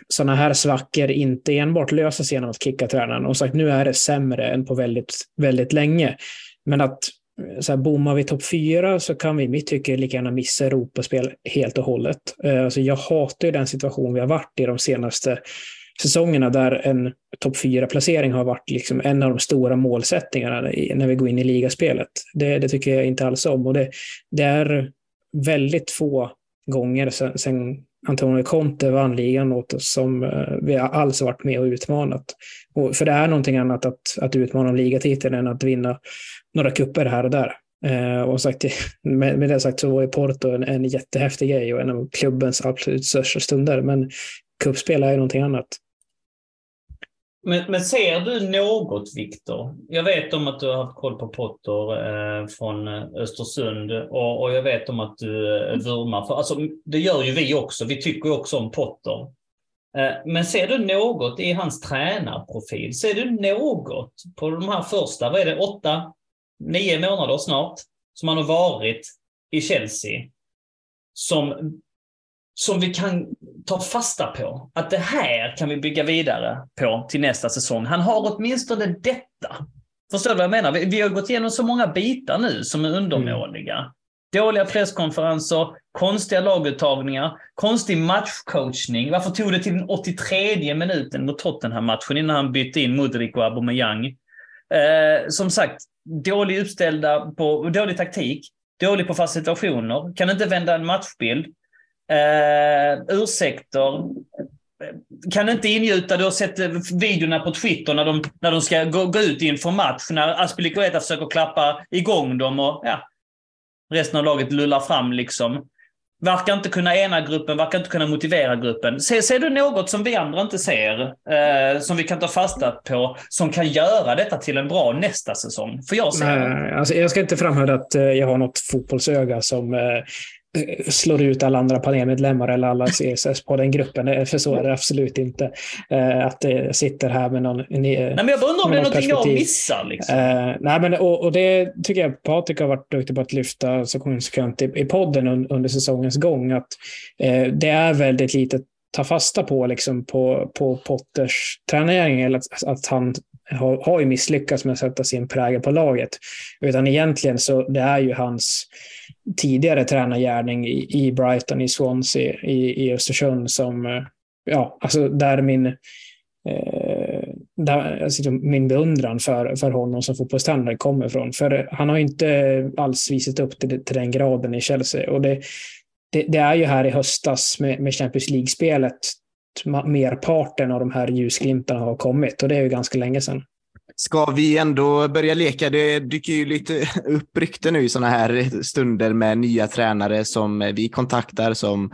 sådana här svackor inte enbart löses genom att kicka tränaren. Och sagt, nu är det sämre än på väldigt, väldigt länge. Men att eh, så här, bommar vi topp fyra så kan vi i mitt tycke lika gärna missa Europaspel helt och hållet. Eh, alltså jag hatar ju den situation vi har varit i de senaste säsongerna där en topp fyra placering har varit liksom en av de stora målsättningarna när vi går in i ligaspelet. Det, det tycker jag inte alls om och det, det är väldigt få gånger sen, sen Antonio Conte vann ligan åt oss som eh, vi vi alls varit med och utmanat. Och för det är någonting annat att, att utmana ligatiteln än att vinna några kupper här och där. Eh, och sagt, med, med det sagt så var ju Porto en, en jättehäftig grej och en av klubbens absolut största stunder. Men kuppspel är ju någonting annat. Men, men ser du något, Viktor? Jag vet om att du har haft koll på Potter eh, från eh, Östersund och, och, jag vet om att du eh, vurmar för, alltså det gör ju vi också, vi tycker ju också om Potter. Eh, men ser du något i hans tränarprofil? Ser du något på de här första, vad är det, åtta, nio månader snart, som han har varit i Chelsea, som som vi kan ta fasta på. Att det här kan vi bygga vidare på till nästa säsong. Han har åtminstone detta. Förstår du vad jag menar? Vi, vi har gått igenom så många bitar nu som är undermåliga. Mm. Dåliga presskonferenser, konstiga laguttagningar, konstig matchcoachning. Varför tog det till den 83 minuten mot Tottenham-matchen innan han bytte in Mudrik och Aubameyang? Eh, som sagt, dålig uppställda på, dålig taktik, dålig på fasta situationer, kan inte vända en matchbild. Eh, ursäkter. Kan inte ingjuta, du har sett videorna på Twitter när de, när de ska gå, gå ut inför match, när Aspilicueta försöker klappa igång dem och ja, resten av laget lullar fram liksom. Verkar inte kunna ena gruppen, verkar inte kunna motivera gruppen. Ser, ser du något som vi andra inte ser, eh, som vi kan ta fasta på, som kan göra detta till en bra nästa säsong? För jag ser Nej, alltså jag ska inte framhålla att eh, jag har något fotbollsöga som eh, slår ut alla andra panelmedlemmar eller alla CSS på den gruppen. För så är det absolut inte. Att det sitter här med någon... Nej, men jag undrar om det är någonting jag missar. Liksom. nej, men, och, och, det tycker jag Patrik har varit duktig på att lyfta så konsekvent i, i podden under, under säsongens gång. Att det är väldigt lite ta fasta på liksom på, på Potters träning, eller att, att han har, har ju misslyckats med att sätta sin prägel på laget. Utan egentligen så det är ju hans tidigare tränargärning i, i Brighton, i Swansea, i, i Östersund som, eh, ja, alltså där min eh, där, alltså min beundran för, för honom som fotbollstränare kommer ifrån. För han har inte alls visat upp till, till den graden i Chelsea. Och det, det, det, är ju här i höstas med, med Champions League-spelet merparten av de här ljusglimtarna har kommit och det är ju ganska länge sedan. Ska vi ändå börja leka? Det dyker ju lite upp rykten nu i sådana här stunder med nya tränare som vi kontaktar som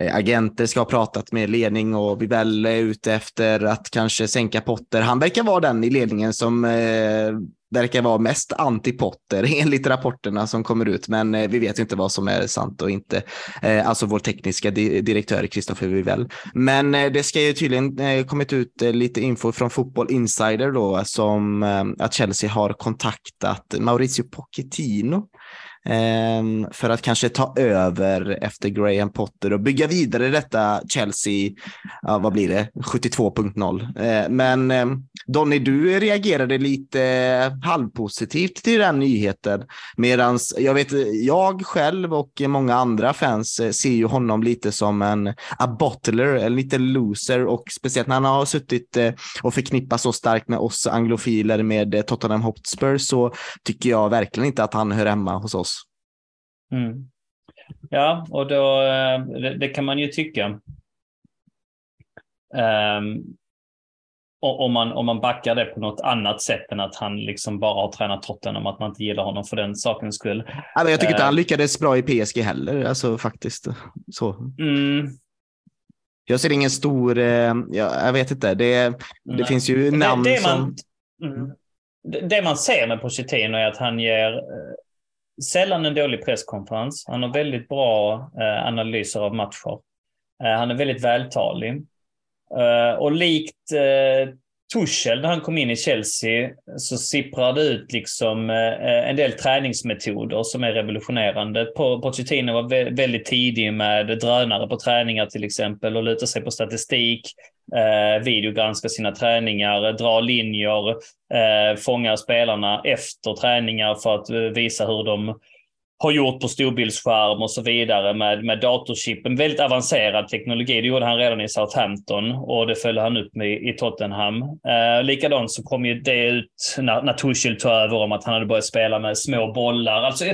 eh, agenter ska ha pratat med ledning och vi väl är ute efter att kanske sänka Potter. Han verkar vara den i ledningen som eh, verkar vara mest antipotter enligt rapporterna som kommer ut, men eh, vi vet inte vad som är sant och inte. Eh, alltså vår tekniska direktör Kristoffer Vivell. Men eh, det ska ju tydligen eh, kommit ut eh, lite info från Fotboll Insider då som eh, att Chelsea har kontaktat Maurizio Pochettino Ehm, för att kanske ta över efter Graham Potter och bygga vidare detta Chelsea, ja, vad blir det, 72.0. Eh, men ehm, Donny, du reagerade lite eh, halvpositivt till den nyheten, medan jag vet, jag själv och många andra fans eh, ser ju honom lite som en a bottler, en liten loser och speciellt när han har suttit och förknippas så starkt med oss anglofiler med Tottenham Hotspur så tycker jag verkligen inte att han hör hemma hos oss. Mm. Ja, och då, eh, det, det, kan man ju tycka. Um, om man, om man backar det på något annat sätt än att han liksom bara har tränat Tottenham, att man inte gillar honom för den sakens skull. jag tycker inte han lyckades bra i PSG heller, alltså faktiskt. Så. Mm. Jag ser ingen stor, eh, jag, jag vet inte, det, det finns ju namn det, det man, som... Mm. Det man ser med Pochettino är att han ger eh, sällan en dålig presskonferens. Han har väldigt bra eh, analyser av matcher. Eh, han är väldigt vältalig. Eh, och likt eh, Tuchel när han kom in i Chelsea så sipprar det ut liksom eh, en del träningsmetoder som är revolutionerande. Pochettino var väldigt tidig med drönare på träningar till exempel och lutar sig på statistik, eh, videogranska sina träningar, dra linjer, eh, fånga spelarna efter träningar för att eh, visa hur de har gjort på storbildsskärm och så vidare med, med datorchip. En väldigt avancerad teknologi. Det gjorde han redan i Southampton och det följde han upp med i Tottenham. Eh, likadant så kom ju det ut när, när Tuchel tog över om att han hade börjat spela med små bollar. Alltså,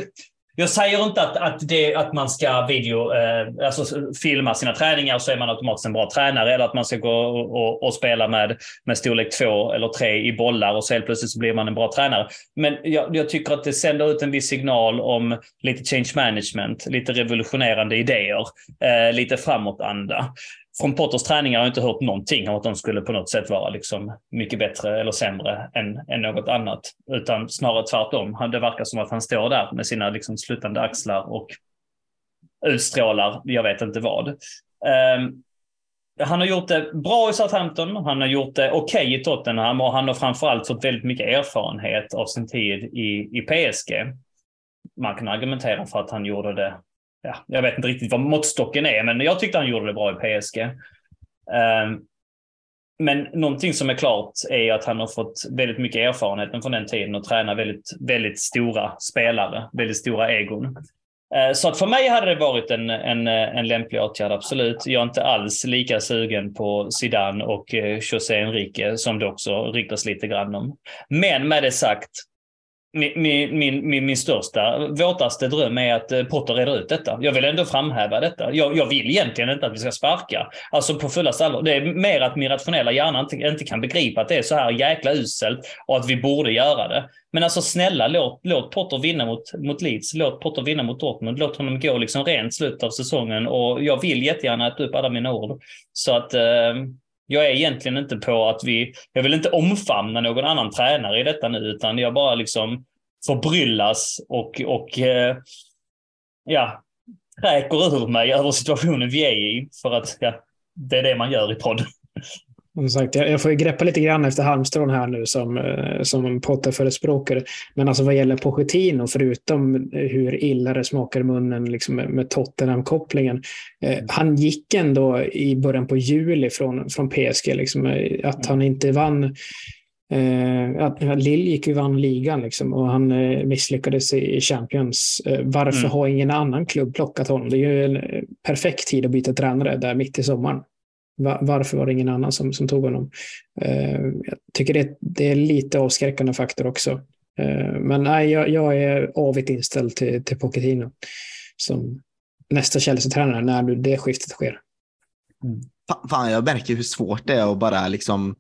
jag säger inte att, att, det, att man ska video, eh, alltså filma sina träningar så är man automatiskt en bra tränare eller att man ska gå och, och, och, spela med, med storlek två eller tre i bollar och så helt plötsligt så blir man en bra tränare. Men jag, jag tycker att det sänder ut en viss signal om lite change management, lite revolutionerande idéer, eh, lite framåtanda från Potters träningar har jag inte hört någonting om att de skulle på något sätt vara liksom mycket bättre eller sämre än, än något annat. Utan snarare tvärtom. Det verkar som att han står där med sina liksom slutande axlar och utstrålar, jag vet inte vad. Um, han har gjort det bra i Southampton, han har gjort det okej okay i Tottenham och han har framförallt fått väldigt mycket erfarenhet av sin tid i, i PSG. Man kan argumentera för att han gjorde det ja, jag vet inte riktigt vad måttstocken är, men jag tyckte han gjorde det bra i PSG. Um, ehm, men någonting som är klart är att han har fått väldigt mycket erfarenhet från den tiden och tränar väldigt, väldigt stora spelare, väldigt stora egon. Ehm, så att för mig hade det varit en, en, en lämplig åtgärd, absolut. Jag är inte alls lika sugen på Zidane och eh, José Enrique som det också ryktas lite grann om. Men med det sagt, min, min, min, min största, våtaste dröm är att eh, Potter reder ut detta. Jag vill ändå framhäva detta. Jag, jag vill egentligen inte att vi ska sparka. Alltså på fullaste allvar. Det är mer att min rationella hjärna inte, inte kan begripa att det är så här jäkla uselt och att vi borde göra det. Men alltså snälla, låt, låt Potter vinna mot, mot Leeds. Låt Potter vinna mot Dortmund. Låt honom gå liksom rent slut av säsongen. Och jag vill jättegärna äta upp alla mina ord. Så att eh, jag är egentligen inte på att vi, jag vill inte omfamna någon annan tränare i detta nu, utan jag bara liksom förbryllas och, och eh, ja, kräker ur mig över situationen vi är i. För att ja, det är det man gör i podden. Som sagt, jag får greppa lite grann efter halmstrån här nu som, eh, som Potter-förespråkare. Men alltså vad gäller Pochettino, förutom hur illa det smakar i munnen liksom med Tottenham-kopplingen. Eh, han gick ändå i början på juli från, från PSG. Liksom, eh, att han inte vann Eh, att Lill gick ju vann ligan liksom, och han eh, misslyckades i Champions. Eh, varför mm. har ingen annan klubb plockat honom? Det är ju en eh, perfekt tid att byta tränare där mitt i sommaren. Varför var det ingen annan som, som tog honom? Eh, jag tycker det, det, är lite avskräckande faktor också. Eh, men nej, jag, jag, är avigt inställd till, till Pochettino som nästa Chelsea-tränare när det skiftet sker. Mm. Fan, jag märker hur svårt det är att bara liksom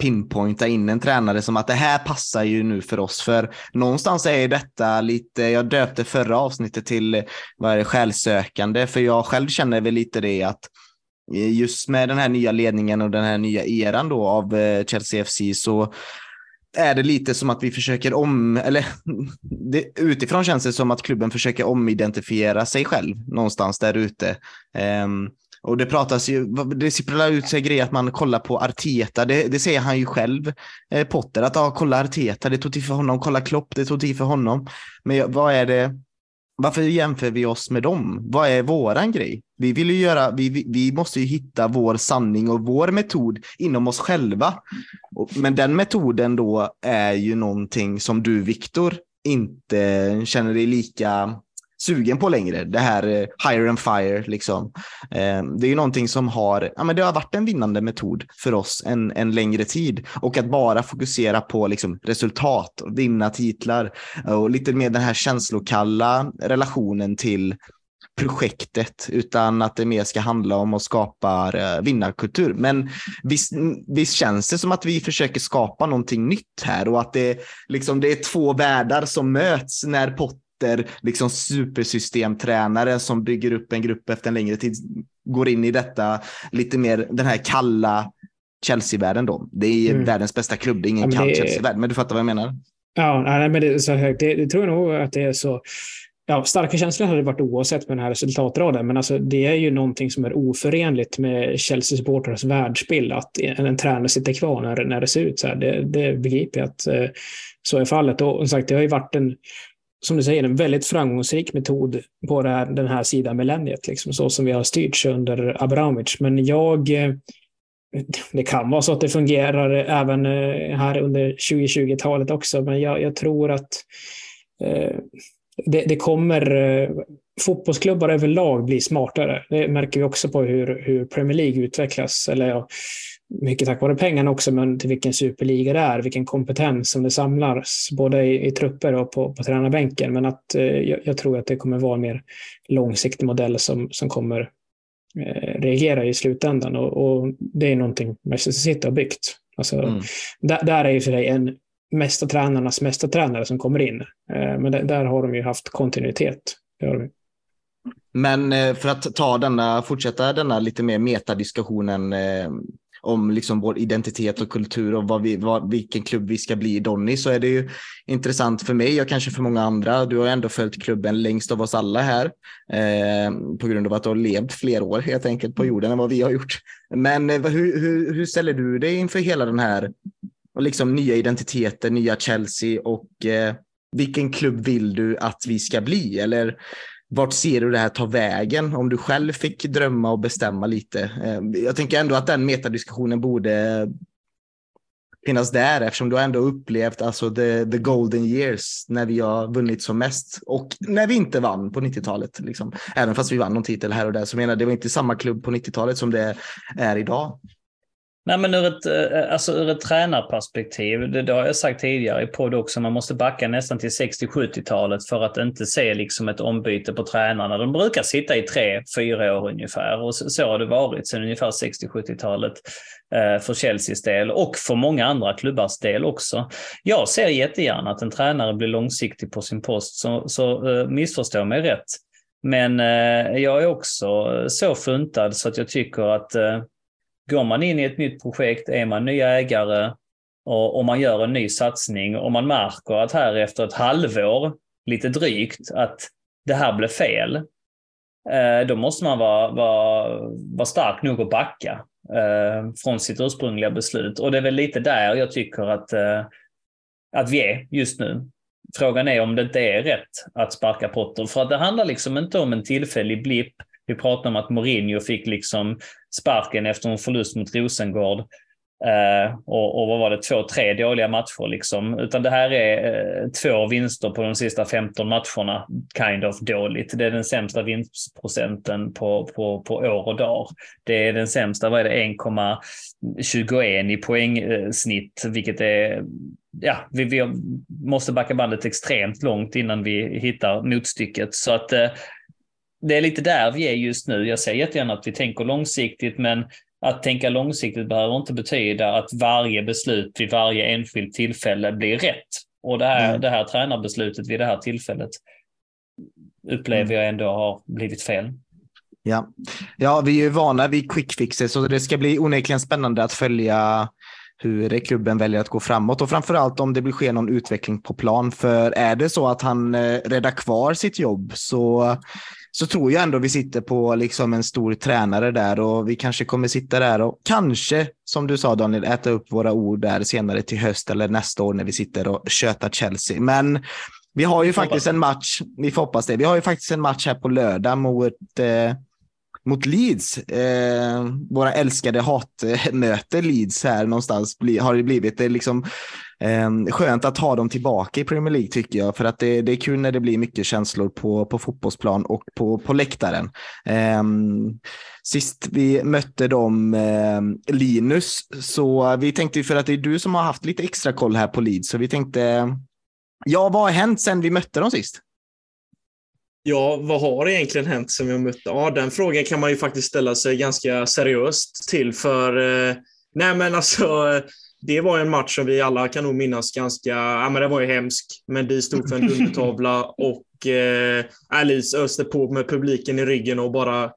pinpointa in en tränare som att det här passar ju nu för oss. För någonstans är detta lite, jag döpte förra avsnittet till vad är det, själsökande, för jag själv känner väl lite det att Eh, just med den här nya ledningen och den här nya eran då av eh, Chelsea FC så är det lite som att vi försöker om, eller det, utifrån känns det som att klubben försöker omidentifiera sig själv någonstans där ute. Um, och det pratas ju, det sipprar ut sig grejer att man kollar på Arteta. Det, det säger han ju själv, eh, Potter, att ah, kolla Arteta, det tog tid för honom. Kolla Klopp, det tog tid för honom. Men vad är det? Varför jämför vi oss med dem? Vad är våran grej? Vi vill ju göra, vi, vi, måste ju hitta vår sanning och vår metod inom oss själva. Men den metoden då är ju någonting som du, Viktor, inte känner dig lika sugen på längre. Det här eh, higher and fire liksom. Eh, det är ju någonting som har, ja men det har varit en vinnande metod för oss en, en längre tid och att bara fokusera på liksom resultat och vinna titlar och lite mer den här känslokalla relationen till projektet, utan att det mer ska handla om att skapa uh, vinnarkultur. Men visst, visst känns det som att vi försöker skapa någonting nytt här och att det, liksom, det är två världar som möts när Potter liksom supersystemtränare som bygger upp en grupp efter en längre tid, går in i detta lite mer den här kalla Chelsea-världen då. Det är mm. världens bästa klubb, det är ingen ja, kall det... Chelsea-värld, men du fattar vad jag menar? Ja, nej, men det, så det, det tror jag nog att det är så. Ja, starka känslor hade det varit oavsett med den här resultatraden, men alltså, det är ju någonting som är oförenligt med Chelsea-supportrars världsbild, att en, en tränare sitter kvar när, när det ser ut så här. Det, det begriper jag att eh, så är fallet. Och som sagt, det har ju varit en som du säger, en väldigt framgångsrik metod på här, den här sidan millenniet, liksom, så som vi har styrts under Abramovic. Men jag, eh, det kan vara så att det fungerar även eh, här under 2020-talet också, men jag, jag tror att eh, det, det, kommer eh, fotbollsklubbar överlag bli smartare. Det märker vi också på hur, hur Premier League utvecklas. Eller ja, mycket tack vare pengarna också, men till vilken superliga det är, vilken kompetens som det samlas, både i, i trupper och på, på tränarbänken. Men att eh, jag, tror att det kommer vara en mer långsiktig modell som, som kommer eh, reagera i slutändan. Och, och, det är någonting Manchester City har byggt. Alltså, mm. där, där, är ju för sig en mesta tränarnas mesta tränare som kommer in. Eh, men där, har de ju haft kontinuitet. Det har de. Men eh, för att ta denna, fortsätta denna lite mer metadiskussionen eh, om liksom vår identitet och kultur och vad vi, vad, vilken klubb vi ska bli i Donny så är det ju intressant för mig och kanske för många andra. Du har ändå följt klubben längst av oss alla här eh, på grund av att du har levt fler år helt enkelt på jorden än vad vi har gjort. Men eh, hur, hur, hur ställer du dig inför hela den här och liksom nya identiteter, nya Chelsea och eh, vilken klubb vill du att vi ska bli? Eller vart ser du det här ta vägen? Om du själv fick drömma och bestämma lite. Eh, jag tänker ändå att den metadiskussionen borde finnas där eftersom du ändå upplevt alltså the, the golden years när vi har vunnit som mest och när vi inte vann på 90-talet. Liksom. Även fast vi vann någon titel här och där så menar jag det var inte samma klubb på 90-talet som det är idag. Nej, men ur ett, eh, alltså ur ett tränarperspektiv, det, det har jag sagt tidigare i podd också, man måste backa nästan till 60-70-talet för att inte se liksom ett ombyte på tränarna. De brukar sitta i tre, fyra år ungefär och så, så har det varit sedan ungefär 60-70-talet eh, för Chelseas del och för många andra klubbars del också. Jag ser jättegärna att en tränare blir långsiktig på sin post, så, så eh, missförstå mig rätt. Men eh, jag är också så funtad så att jag tycker att eh, Går man in i ett nytt projekt, är man ny ägare och, och man gör en ny satsning och man märker att här efter ett halvår, lite drygt, att det här blev fel. eh, då måste man vara, vara, vara stark nog att backa eh, från sitt ursprungliga beslut. Och det är väl lite där jag tycker att, eh, att vi är just nu. Frågan är om det inte är rätt att sparka Potter. För att det handlar liksom inte om en tillfällig blipp. Vi pratar om att Mourinho fick liksom sparken efter en förlust mot Rosengård. Eh, och, och, vad var det, två, tre dåliga matcher liksom. Utan det här är eh, två vinster på de sista 15 matcherna, kind of dåligt. Det är den sämsta vinstprocenten på, på, på år och dag. Det är den sämsta, vad är det, 1,21 i poängsnitt, vilket är ja, vi, vi, måste backa bandet extremt långt innan vi hittar motstycket. Så att eh, det är lite där vi är just nu. Jag säger jättegärna att vi tänker långsiktigt, men att tänka långsiktigt behöver inte betyda att varje beslut vid varje enskilt tillfälle blir rätt. Och det här, mm. det här tränarbeslutet vid det här tillfället upplever mm. jag ändå har blivit fel. Ja. ja, vi är ju vana vid quick fixes så det ska bli onekligen spännande att följa hur klubben väljer att gå framåt och framförallt om det blir ske någon utveckling på plan. För är det så att han eh, räddar kvar sitt jobb så så tror jag ändå vi sitter på liksom en stor tränare där och vi kanske kommer sitta där och kanske, som du sa Daniel, äta upp våra ord där senare till höst eller nästa år när vi sitter och kötar Chelsea. Men vi har ju faktiskt en match, vi får hoppas det, vi har ju faktiskt en match här på lördag mot eh, mot Leeds. Eh, våra älskade hatmöte Leeds här någonstans bli, har det blivit. Det liksom Ehm, skönt att ha dem tillbaka i Premier League tycker jag, för att det, det är kul när det blir mycket känslor på, på fotbollsplan och på, på läktaren. Ehm, sist vi mötte dem, eh, Linus, så vi tänkte för att det är du som har haft lite extra koll här på Leeds, så vi tänkte, ja, vad har hänt sen vi mötte dem sist? Ja, vad har egentligen hänt sen vi mötte? Ja, den frågan kan man ju faktiskt ställa sig ganska seriöst till för eh, nej men alltså eh, det var en match som vi alla kan nog minnas ganska, ja men det var ju hemsk, men de stod för en dundertavla och eh, Alice öste på med publiken i ryggen och bara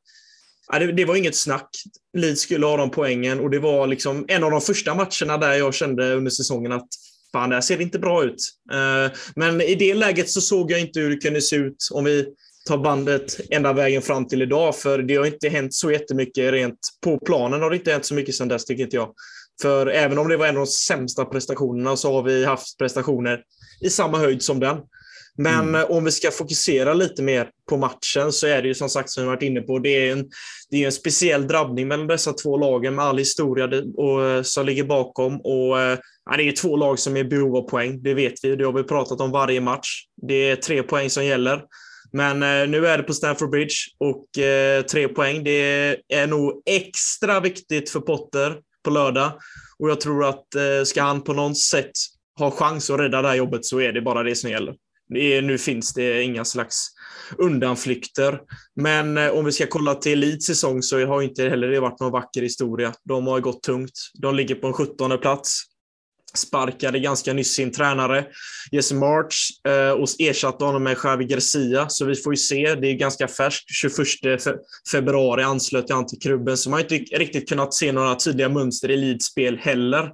Ja, det, det, var inget snack. Leeds skulle ha de poängen och det var liksom en av de första matcherna där jag kände under säsongen att fan, det här ser inte bra ut. Uh, men i det läget så såg jag inte hur det kunde se ut om vi tar bandet ända vägen fram till idag, för det har inte hänt så jättemycket rent på planen har det inte hänt så mycket sedan dess, tycker inte jag. För även om det var en av de sämsta prestationerna så har vi haft prestationer i samma höjd som den. Men mm. Eh, om vi ska fokusera lite mer på matchen så är det ju som sagt, som vi varit inne på, det är en, det är en speciell drabbning mellan dessa två lagen med all historia och, eh, som ligger bakom. Och, eh, ja, det är två lag som är i behov av poäng, det vet vi. Det har vi pratat om varje match. Det är tre poäng som gäller. Men nu är det på Stamford Bridge och eh, tre poäng, det är nog extra viktigt för Potter på lördag. Och jag tror att eh, ska han på något sätt ha chans att rädda det här jobbet så är det bara det som gäller. Det är, nu finns det inga slags undanflykter. Men eh, om vi ska kolla till Leeds säsong så har inte heller det varit någon vacker historia. De har gått tungt. De ligger på en 17 plats. Sparkade ganska nyss sin tränare Jesse March eh, och ersatte honom med Javi Garcia. Så vi får ju se. Det är ganska färskt. 21 februari anslöt han till klubben, så man har inte riktigt kunnat se några tydliga mönster i Leeds spel heller.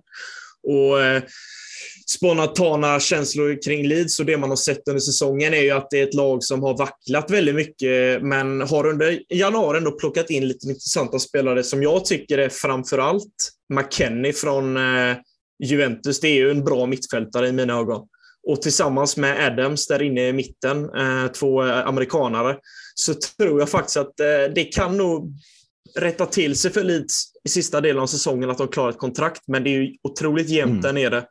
Och eh, spontana känslor kring Leeds och det man har sett under säsongen är ju att det är ett lag som har vacklat väldigt mycket, men har under januari ändå plockat in lite intressanta spelare som jag tycker är framförallt McKennie från eh, Juventus. Det är ju en bra mittfältare i mina ögon. Och tillsammans med Adams där inne i mitten, eh, två eh, amerikanare, så tror jag faktiskt att eh, det kan nog rätta till sig för Leeds i sista delen av säsongen att de klarar ett kontrakt, men det är ju otroligt jämnt mm. där nere.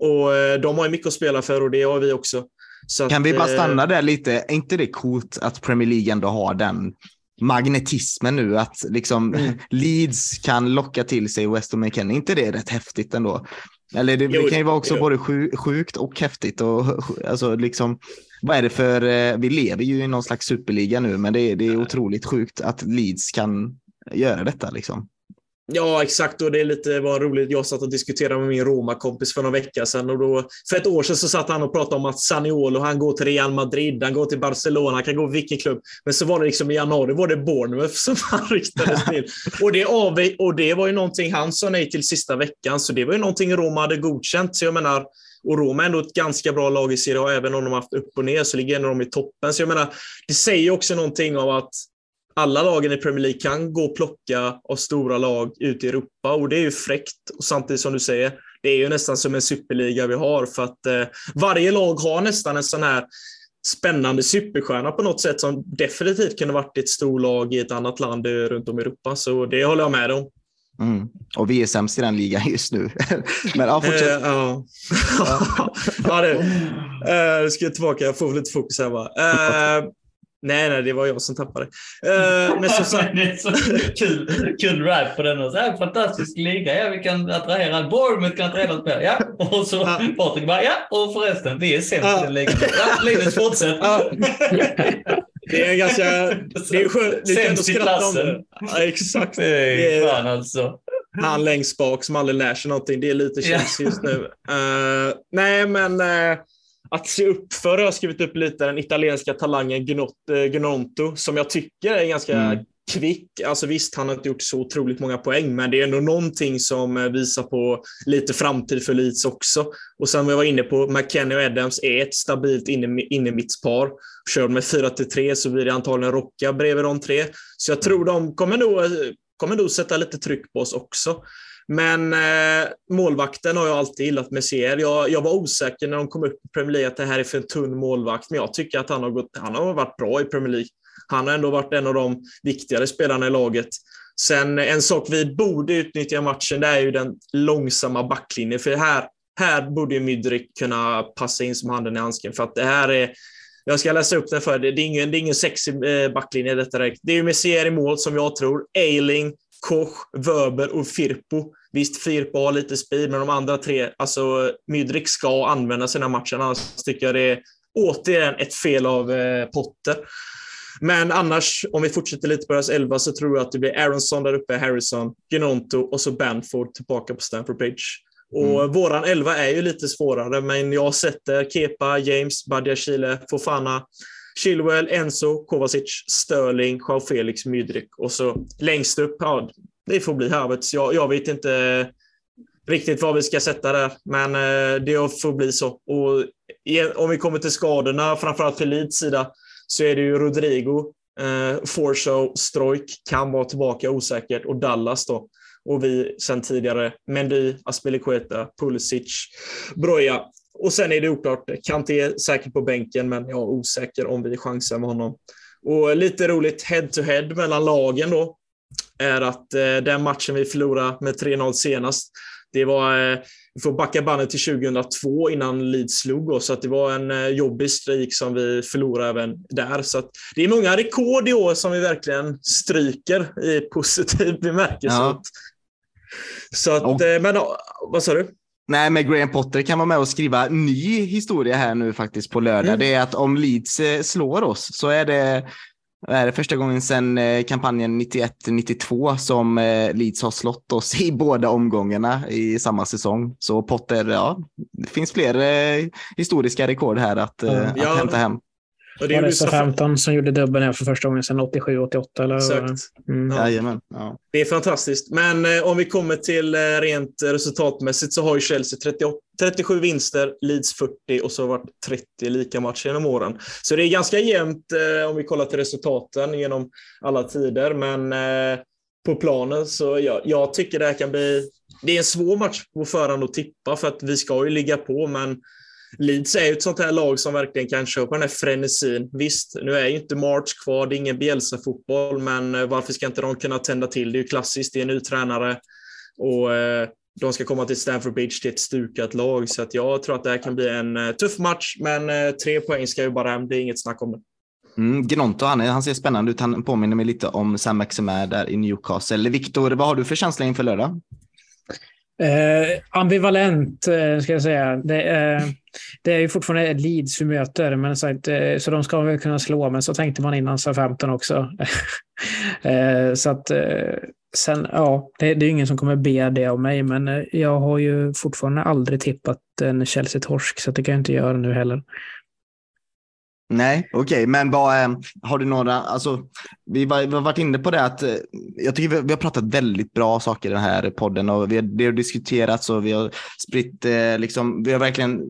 Och de har ju mycket att spela för och det har vi också. Så kan att, vi bara stanna där lite? Är inte det coolt att Premier League ändå har den magnetismen nu? Att liksom mm. Leeds kan locka till sig Weston McKennie. Är inte det rätt häftigt ändå? Eller det, jo, det kan ju vara också jo. både sjukt och häftigt. Och, alltså liksom, vad är det för, eh, vi lever ju i någon slags superliga nu, men det är, det är otroligt sjukt att Leeds kan göra detta. Liksom. Ja, exakt. Och det är lite var roligt. Jag satt och diskuterade med min Roma-kompis för några vecka sedan. Och då, för ett år sedan så satt han och pratade om att Saniolo, han går till Real Madrid, han går till Barcelona, han kan gå till vilken klubb. Men så var det liksom i januari var det Bournemouth som han riktades till. och, det av, och det var ju någonting han sa nej till sista veckan, så det var ju någonting Roma hade godkänt. Så jag menar, och Roma är ändå ett ganska bra lag i Serie A, även om de har haft upp och ner så ligger de i toppen. Så jag menar, det säger också någonting av att alla lagen i Premier League kan gå och plocka av stora lag ute i Europa och det är ju fräckt. Och samtidigt som du säger, det är ju nästan som en superliga vi har för att eh, varje lag har nästan en sån här spännande superstjärna på något sätt som definitivt kunde varit ett storlag i ett annat land runt om i Europa. Så det håller jag med om. Mm. Och vi är sämst i den ligan just nu. Men ja, fortsätt. Uh, ja, ja det, uh, ska jag tillbaka, jag får lite fokus här bara. Uh, Nej, nej, det var jag som tappade. Uh, men som sagt... det är så kul, kul rap på den. Och så här, fantastisk liga. Ja, vi kan attrahera. Bournemouth kan attrahera spel. Ja, och så. Patrik bara, ja, och förresten, vi är sämst ja. i den ligan. Ja, Linus, fortsätt. Ja. Det är ganska... Det är skönt. Sämst i klassen. Ja, exakt. Det är fan alltså. Han längst bak som aldrig lär sig någonting. Det är lite känns just nu. Uh, nej, men... Uh, att se upp för. Jag har skrivit upp lite den italienska talangen Gnonto eh, som jag tycker är ganska mm. kvick. Alltså visst, han har inte gjort så otroligt många poäng, men det är ändå någonting som eh, visar på lite framtid för Leeds också. Och sen jag var inne på, McKennie och Adams är ett stabilt innermittspar. Kör med 4-3 så blir det antagligen Rocka bredvid de tre. Så jag tror de kommer nog, eh, kommer nog sätta lite tryck på oss också. Men eh, målvakten har jag alltid gillat med CR. Jag, jag var osäker när de kom upp i Premier League att det här är för en tunn målvakt, men jag tycker att han har, gått, han har varit bra i Premier League. Han har ändå varit en av de viktigare spelarna i laget. Sen eh, en sak vi borde utnyttja i matchen, det är ju den långsamma backlinjen. För här, här borde ju Mydrik kunna passa in som handen i handsken. För att det här är jag ska läsa upp den för dig. Det är ingen, det är ingen sexig eh, backlinje detta direkt. Det är ju Messier i mål som jag tror. Eiling, Koch, Wöber och Firpo. Visst, Firpo har lite speed, men de andra tre, alltså Mydrik ska använda sina matcher, annars tycker jag det är återigen ett fel av eh, Potter. Men annars, om vi fortsätter lite på deras elva, så tror jag att det blir Aronson där uppe, Harrison, Ginonto och så Banford tillbaka på Stamford Bridge. Och mm. våran elva är ju lite svårare, men jag sätter Kepa, James, Badia Chile, Fofana, Chilwell, Enzo, Kovacic, Sterling, Joao Felix, Mydrik och så längst upp, ja, det får bli Havertz. Jag, jag vet inte riktigt vad vi ska sätta där, men eh, det får bli så. Och om vi kommer till skadorna, framförallt för Leeds sida, så är det ju Rodrigo, eh, Forshow, Stroik kan vara tillbaka osäkert och Dallas då. Och vi sen tidigare, Mendy, Aspelikueta, Pulisic, Broja. Och sen är det oklart. Kanté är säkert på bänken, men jag är osäker om vi chansar med honom. Och lite roligt head-to-head -head mellan lagen då är att eh, den matchen vi förlorade med 3-0 senast, det var, eh, vi får backa bandet till 2002 innan Leeds slog oss, så att det var en eh, jobbig strik som vi förlorade även där. Så att det är många rekord i år som vi verkligen stryker i positiv bemärkelse. Ja. Så att, men vad sa du? Nej, men Graham Potter kan vara med och skriva ny historia här nu faktiskt på lördag. Mm. Det är att om Leeds eh, slår oss så är det, är det första gången sedan eh, kampanjen 91-92 som eh, Leeds har slått oss i båda omgångarna i samma säsong. Så Potter, ja, det finns fler historiska rekord här att, mm. att ja. hämta hem. Och det var det så 15 som gjorde dubbeln för första gången sedan 87-88? Eller? Exakt. Mm. Ja. Jajamän. Ja. Det är fantastiskt. Men eh, om vi kommer till eh, rent resultatmässigt så har ju Chelsea 38, 37 vinster, Leeds 40 och så har det varit 30 lika matcher genom åren. Så det är ganska jämnt eh, om vi kollar till resultaten genom alla tider. Men eh, på planen så jag, jag tycker det här kan bli... Det är en svår match på förhand att tippa för att vi ska ju ligga på, men Leeds är ju ett sånt här lag som verkligen kan köpa den här frenesin. Visst, nu är ju inte March kvar, det är ingen Bielsa-fotboll, men eh, varför ska inte de kunna tända till? Det är ju klassiskt, det är en ny tränare och eh, de ska komma till Stamford Bridge till ett stukat lag, så att jag tror att det här kan bli en eh, tuff match, men tre poäng ska ju bara hem, det är inget snack om det. Mm, Gnonto, han, han ser spännande ut. Han påminner mig lite om Sam Maximair där i Newcastle. Viktor, vad har du för känsla inför lördag? Eh, ambivalent, eh, ska jag säga. Det, eh, det är ju fortfarande Leeds vi möter, men så, att, eh, så de ska väl kunna slå, men så tänkte man innan sa 15 också. Eh, så att eh, sen, ja, det, det är ingen som kommer be det av mig, men eh, jag har ju fortfarande aldrig tippat en Chelsea-torsk, så det kan jag inte göra nu heller. Nej, okej, okay. men vad, eh, har du några, alltså, vi, var, vi har varit inne på det att eh, jag tycker vi, vi, har pratat väldigt bra saker i den här podden och vi har, det har diskuterats och vi har spritt, eh, liksom, vi har verkligen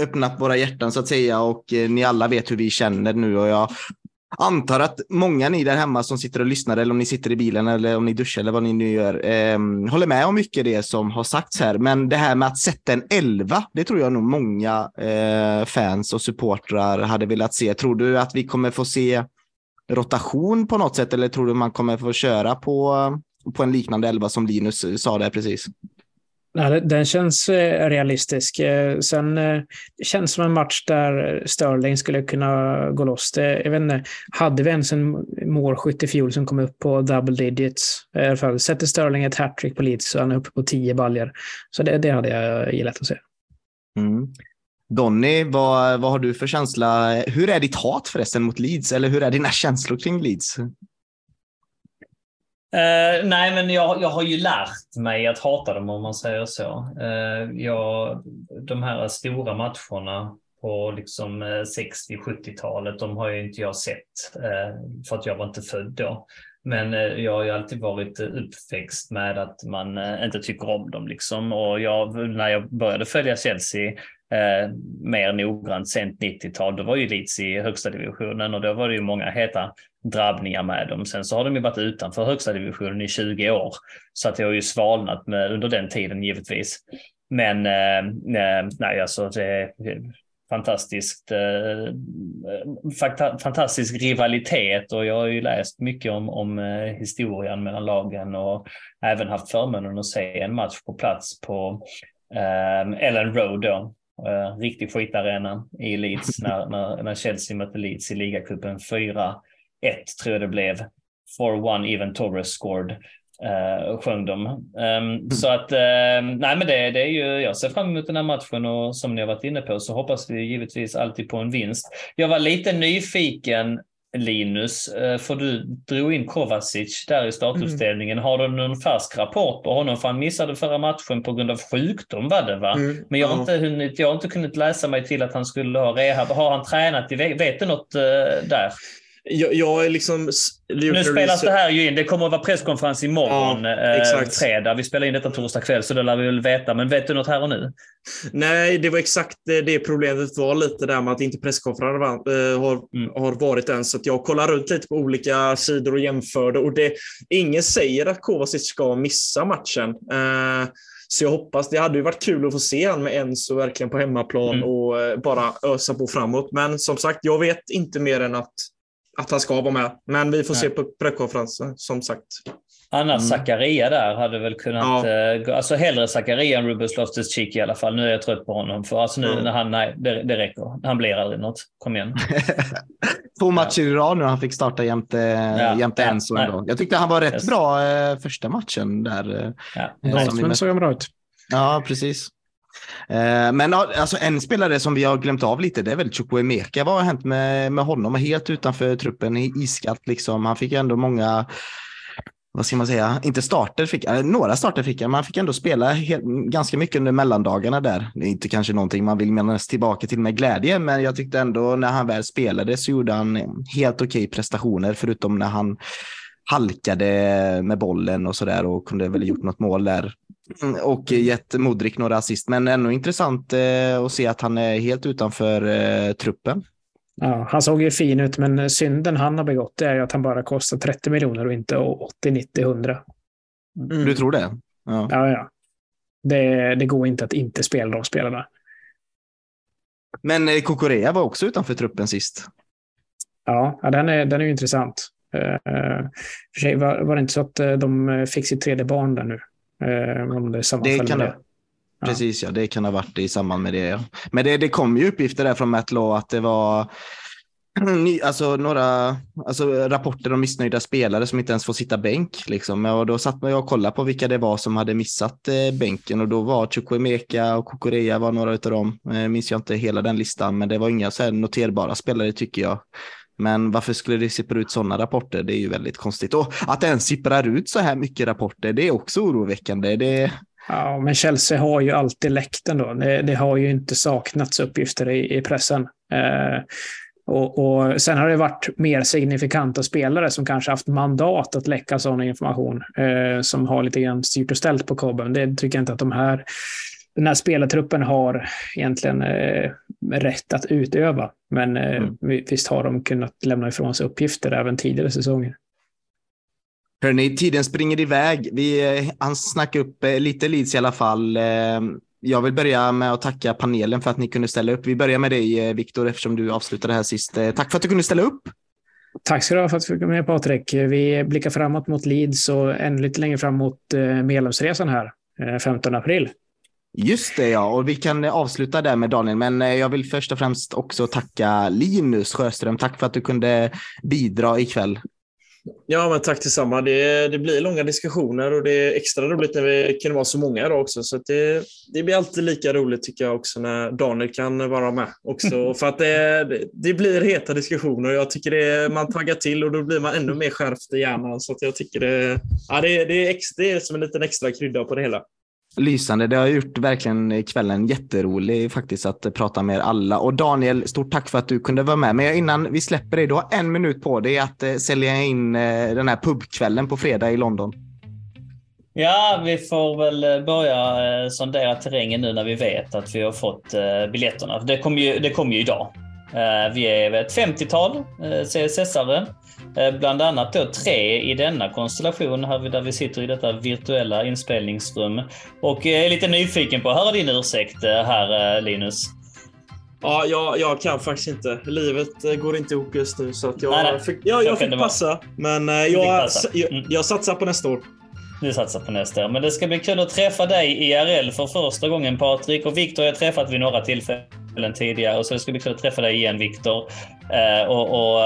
öppnat våra hjärtan så att säga och ni alla vet hur vi känner nu och jag antar att många ni där hemma som sitter och lyssnar eller om ni sitter i bilen eller om ni duschar eller vad ni nu gör eh, håller med om mycket det som har sagts här. Men det här med att sätta en elva, det tror jag nog många eh, fans och supportrar hade velat se. Tror du att vi kommer få se rotation på något sätt eller tror du man kommer få köra på, på en liknande elva som Linus sa där precis? Nej, den känns eh, realistisk. Eh, sen känns det känns som en match där Sterling skulle kunna gå loss. Det, jag vet inte, hade vi ens en målskytt i fjol som kom upp på double digits? I alla fall, sätter Sterling ett hattrick på Leeds så han är uppe på tio baljor. Så det, det hade jag gillat att se. Mm. Donny, vad, vad har du för känsla? Hur är ditt hat förresten mot Leeds? Eller hur är dina känslor kring Leeds? Uh, nej, men jag, jag har ju lärt mig att hata dem om man säger så. Uh, jag, de här stora matcherna på liksom eh, 60-70-talet, de har ju inte jag sett uh, för att jag var inte född då. Men jag har ju alltid varit uppväxt med att man inte tycker om dem liksom. Och jag, när jag började följa Chelsea eh, mer noggrant sent 90-tal, då var ju Leeds i högsta divisionen och då var det ju många heta drabbningar med dem. Sen så har de ju varit utanför högsta divisionen i 20 år, så att det har ju svalnat med, under den tiden givetvis. Men eh, eh nej, alltså det är fantastiskt, eh, eh fantastisk rivalitet och jag har ju läst mycket om, om eh, historien mellan lagen och även haft förmånen att se en match på plats på eh, Ellen Road då, Uh, riktig skitarena i Leeds när, när, när Chelsea mötte Leeds i ligacupen. 4-1 tror jag det blev. 4-1 even Torres scored. Uh, sjöng de. Um, mm. Så att, uh, nej men det, det är ju, jag ser fram emot den här matchen och som ni har varit inne på så hoppas vi givetvis alltid på en vinst. Jag var lite nyfiken Linus, eh, för du drog in Kovacic där i startuppställningen. Mm. Har du någon färsk rapport på honom? För han missade förra matchen på grund av sjukdom var det va? Mm. Men jag har, inte hunnit, jag har inte kunnat läsa mig till att han skulle ha rehab. Har han tränat Vet du något uh, där? Jag, jag är liksom... Nu spelas det här ju in. Det kommer att vara presskonferens imorgon, ja, eh, fredag. Vi spelar in detta torsdag kväll, så det lär vi väl veta. Men vet du något här och nu? Nej, det var exakt det problemet var lite där med att inte presskonferensen äh, har, mm. har varit än. Så jag kollar runt lite på olika sidor och jämförde. Och det, ingen säger att Kovacic ska missa matchen. Äh, så jag hoppas, det hade ju varit kul att få se han med Enzo verkligen på hemmaplan mm. och äh, bara ösa på framåt. Men som sagt, jag vet inte mer än att att han ska vara med. Men vi får Nej. se på presskonferensen som sagt. Annars mm. Zakaria där hade väl kunnat, ja. eh, alltså hellre Zakaria än Rubens Loftus-Cheek i alla fall. Nu är jag trött på honom. För alltså nu mm. när han, nej, det, det räcker. Han blir aldrig något. Kom igen. Två matcher i rad nu han fick starta jämte, ja. jämte ja. Enzo ändå. Jag tyckte han var rätt yes. bra eh, första matchen där. Eh, ja. Eh, såg bra ut. Ja, precis. Eh, men alltså, en spelare som vi har glömt av lite, det är väl Chukwuemeka. Vad har hänt med, med honom? Helt utanför truppen, iskallt liksom. Han fick ändå många vad ska man säga, inte starter fick eh, några starter fick han, men han fick ändå spela helt, ganska mycket under mellandagarna där. Det är inte kanske någonting man vill minnas tillbaka till med glädje, men jag tyckte ändå när han väl spelade så gjorde han helt okej okay prestationer, förutom när han halkade med bollen och så där och kunde väl gjort något mål där och gett Modric några assist, men ändå intressant eh, att se att han är helt utanför eh, truppen. Ja, han såg ju fin ut, men synden han har begått är att han bara kostar 30 miljoner och inte 80, 90, 100. Mm. Du tror det? Ja, ja. ja. Det, det, går inte att inte spela de spelarna. Men eh, Kokorea var också utanför truppen sist. Ja, ja den, är, den är ju intressant. Uh, för sig var, var det inte så att de fick sitt tredje barn där nu? Eh, om det det kan det. Precis, ja. Det kan ha varit i samband med det. Ja. Men det, det kom ju uppgifter där från Matt Law att det var alltså, några alltså, rapporter om missnöjda spelare som inte ens får sitta bänk. Liksom. Och då satt man och kollade på vilka det var som hade missat eh, bänken och då var Chukwemeka och Kokorea var några av dem. Eh, minns jag inte hela den listan, men det var inga så noterbara spelare tycker jag. Men varför skulle det sippra ut sådana rapporter? Det är ju väldigt konstigt. Och att det ens sipprar ut så här mycket rapporter, det är också oroväckande. Det... Ja, men Chelsea har ju alltid läckt ändå. Det, det har ju inte saknats uppgifter i, i pressen. Eh, och, och, Sen har det varit mer signifikanta spelare som kanske haft mandat att läcka sådan information, eh, som har lite grann styrt och ställt på kobben. Det tycker jag inte att de här den här spelartruppen har egentligen eh, rätt att utöva. Men eh, mm. visst har de kunnat lämna ifrån sig uppgifter även tidigare säsonger. Hörni, tiden springer iväg. Vi eh, han snackar upp eh, lite Leeds i alla fall. Eh, jag vill börja med att tacka panelen för att ni kunde ställa upp. Vi börjar med dig Viktor eftersom du avslutade här sist. Tack för att du kunde ställa upp. Tack ska du ha för att du fick med Patrik. Vi blickar framåt mot Leeds och ännu lite längre fram mot medlemsresan här 15 april. Just det ja, och vi kan avsluta där med Daniel, men jag vill först och främst också tacka Linus Sjöström. Tack för att du kunde bidra ikväll. Ja, men tack detsamma. Det, det blir långa diskussioner och det är extra roligt när vi kan vara så många idag också. Så det, det blir alltid lika roligt tycker jag också när Daniel kan vara med också. För att det, det blir heta diskussioner och jag tycker det, man taggar till och då blir man ännu mer skärpt i hjärnan. Så att jag tycker det, ja, det, det, är ex, det är som en liten extra krydda på det hela. Lysande. Det har gjort verkligen kvällen jätterolig faktiskt att prata med er alla. Och Daniel, stort tack för att du kunde vara med. Men innan vi släpper dig, du har en minut på dig att eh, sälja in eh, den här pubkvällen på fredag i London. Ja, vi får väl eh, börja sondera terrängen nu när vi vet att vi har fått biljetterna. Det kommer ju, det kom ju idag. Vi är ett 50-tal CSS-are. Eh, bland annat då tre i denna konstellation här där vi sitter i detta virtuella inspelningsrum. Och är lite nyfiken på att höra din ursäkt eh, här eh, Linus. Ja, jag, jag kan faktiskt inte. Livet går inte ihop just nu så att jag, nej, nej. Fick, ja, jag fick passa. Men jag, passa. Jag, mm. jag satsar på nästa år. Du satsar på nästa år. Men det ska bli kul att träffa dig IRL för första gången Patrik. Och Viktor har jag träffat vid några tillfällen tidigare. Så det ska bli kul att träffa dig igen Viktor. Och, och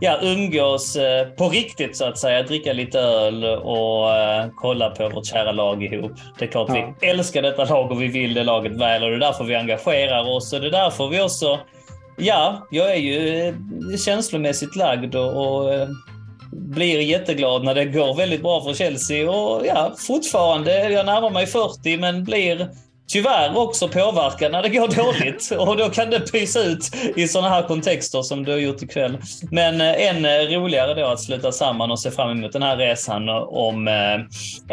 ja, umgås eh, på riktigt så att säga. Dricka lite öl och eh, kolla på vårt kära lag ihop. Det är klart ja. vi älskar detta lag och vi vill det laget väl och det är därför vi engagerar oss och det är därför vi också Ja, jag är ju eh, känslomässigt lagd och, och blir jätteglad när det går väldigt bra för Chelsea och ja, fortfarande, jag närmar mig 40 men blir tyvärr också påverka när det går dåligt. Och då kan det pysa ut i sådana här kontexter som du har gjort ikväll. Men eh, än eh, roligare då att sluta samman och se fram emot den här resan om eh,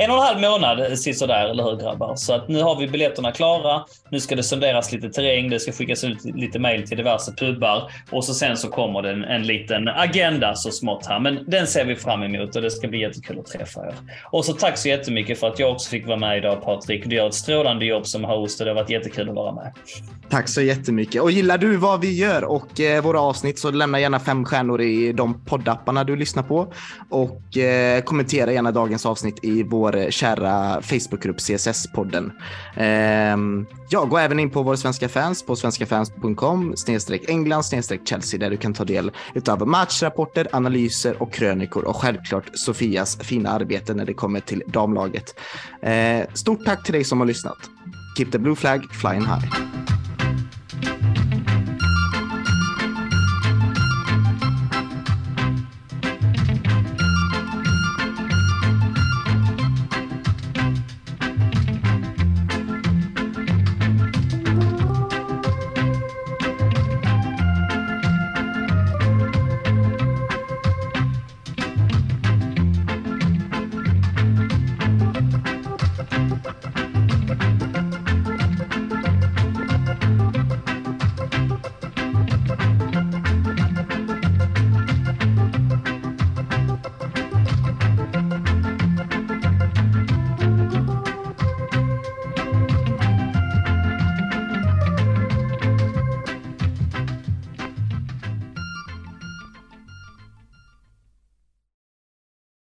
en och en halv månad sisådär, eller hur grabbar? Så att nu har vi biljetterna klara. Nu ska det sonderas lite terräng, det ska skickas ut lite mail till diverse pubbar och så sen så kommer det en, en liten agenda så smått här. Men den ser vi fram emot och det ska bli jättekul att träffa er. Och så tack så jättemycket för att jag också fick vara med idag Patrik. Du gör ett strålande jobb som host och det har varit jättekul att vara med. Tack så jättemycket. Och gillar du vad vi gör och eh, våra avsnitt så lämna gärna fem stjärnor i de poddapparna du lyssnar på och eh, kommentera gärna dagens avsnitt i vår eh, kära Facebookgrupp CSS-podden. Eh, ja, gå även in på våra svenska fans på svenskafans.com snedstreck England snedstreck Chelsea där du kan ta del av matchrapporter, analyser och krönikor och självklart Sofias fina arbete när det kommer till damlaget. Eh, stort tack till dig som har lyssnat. Keep the blue flag flying high.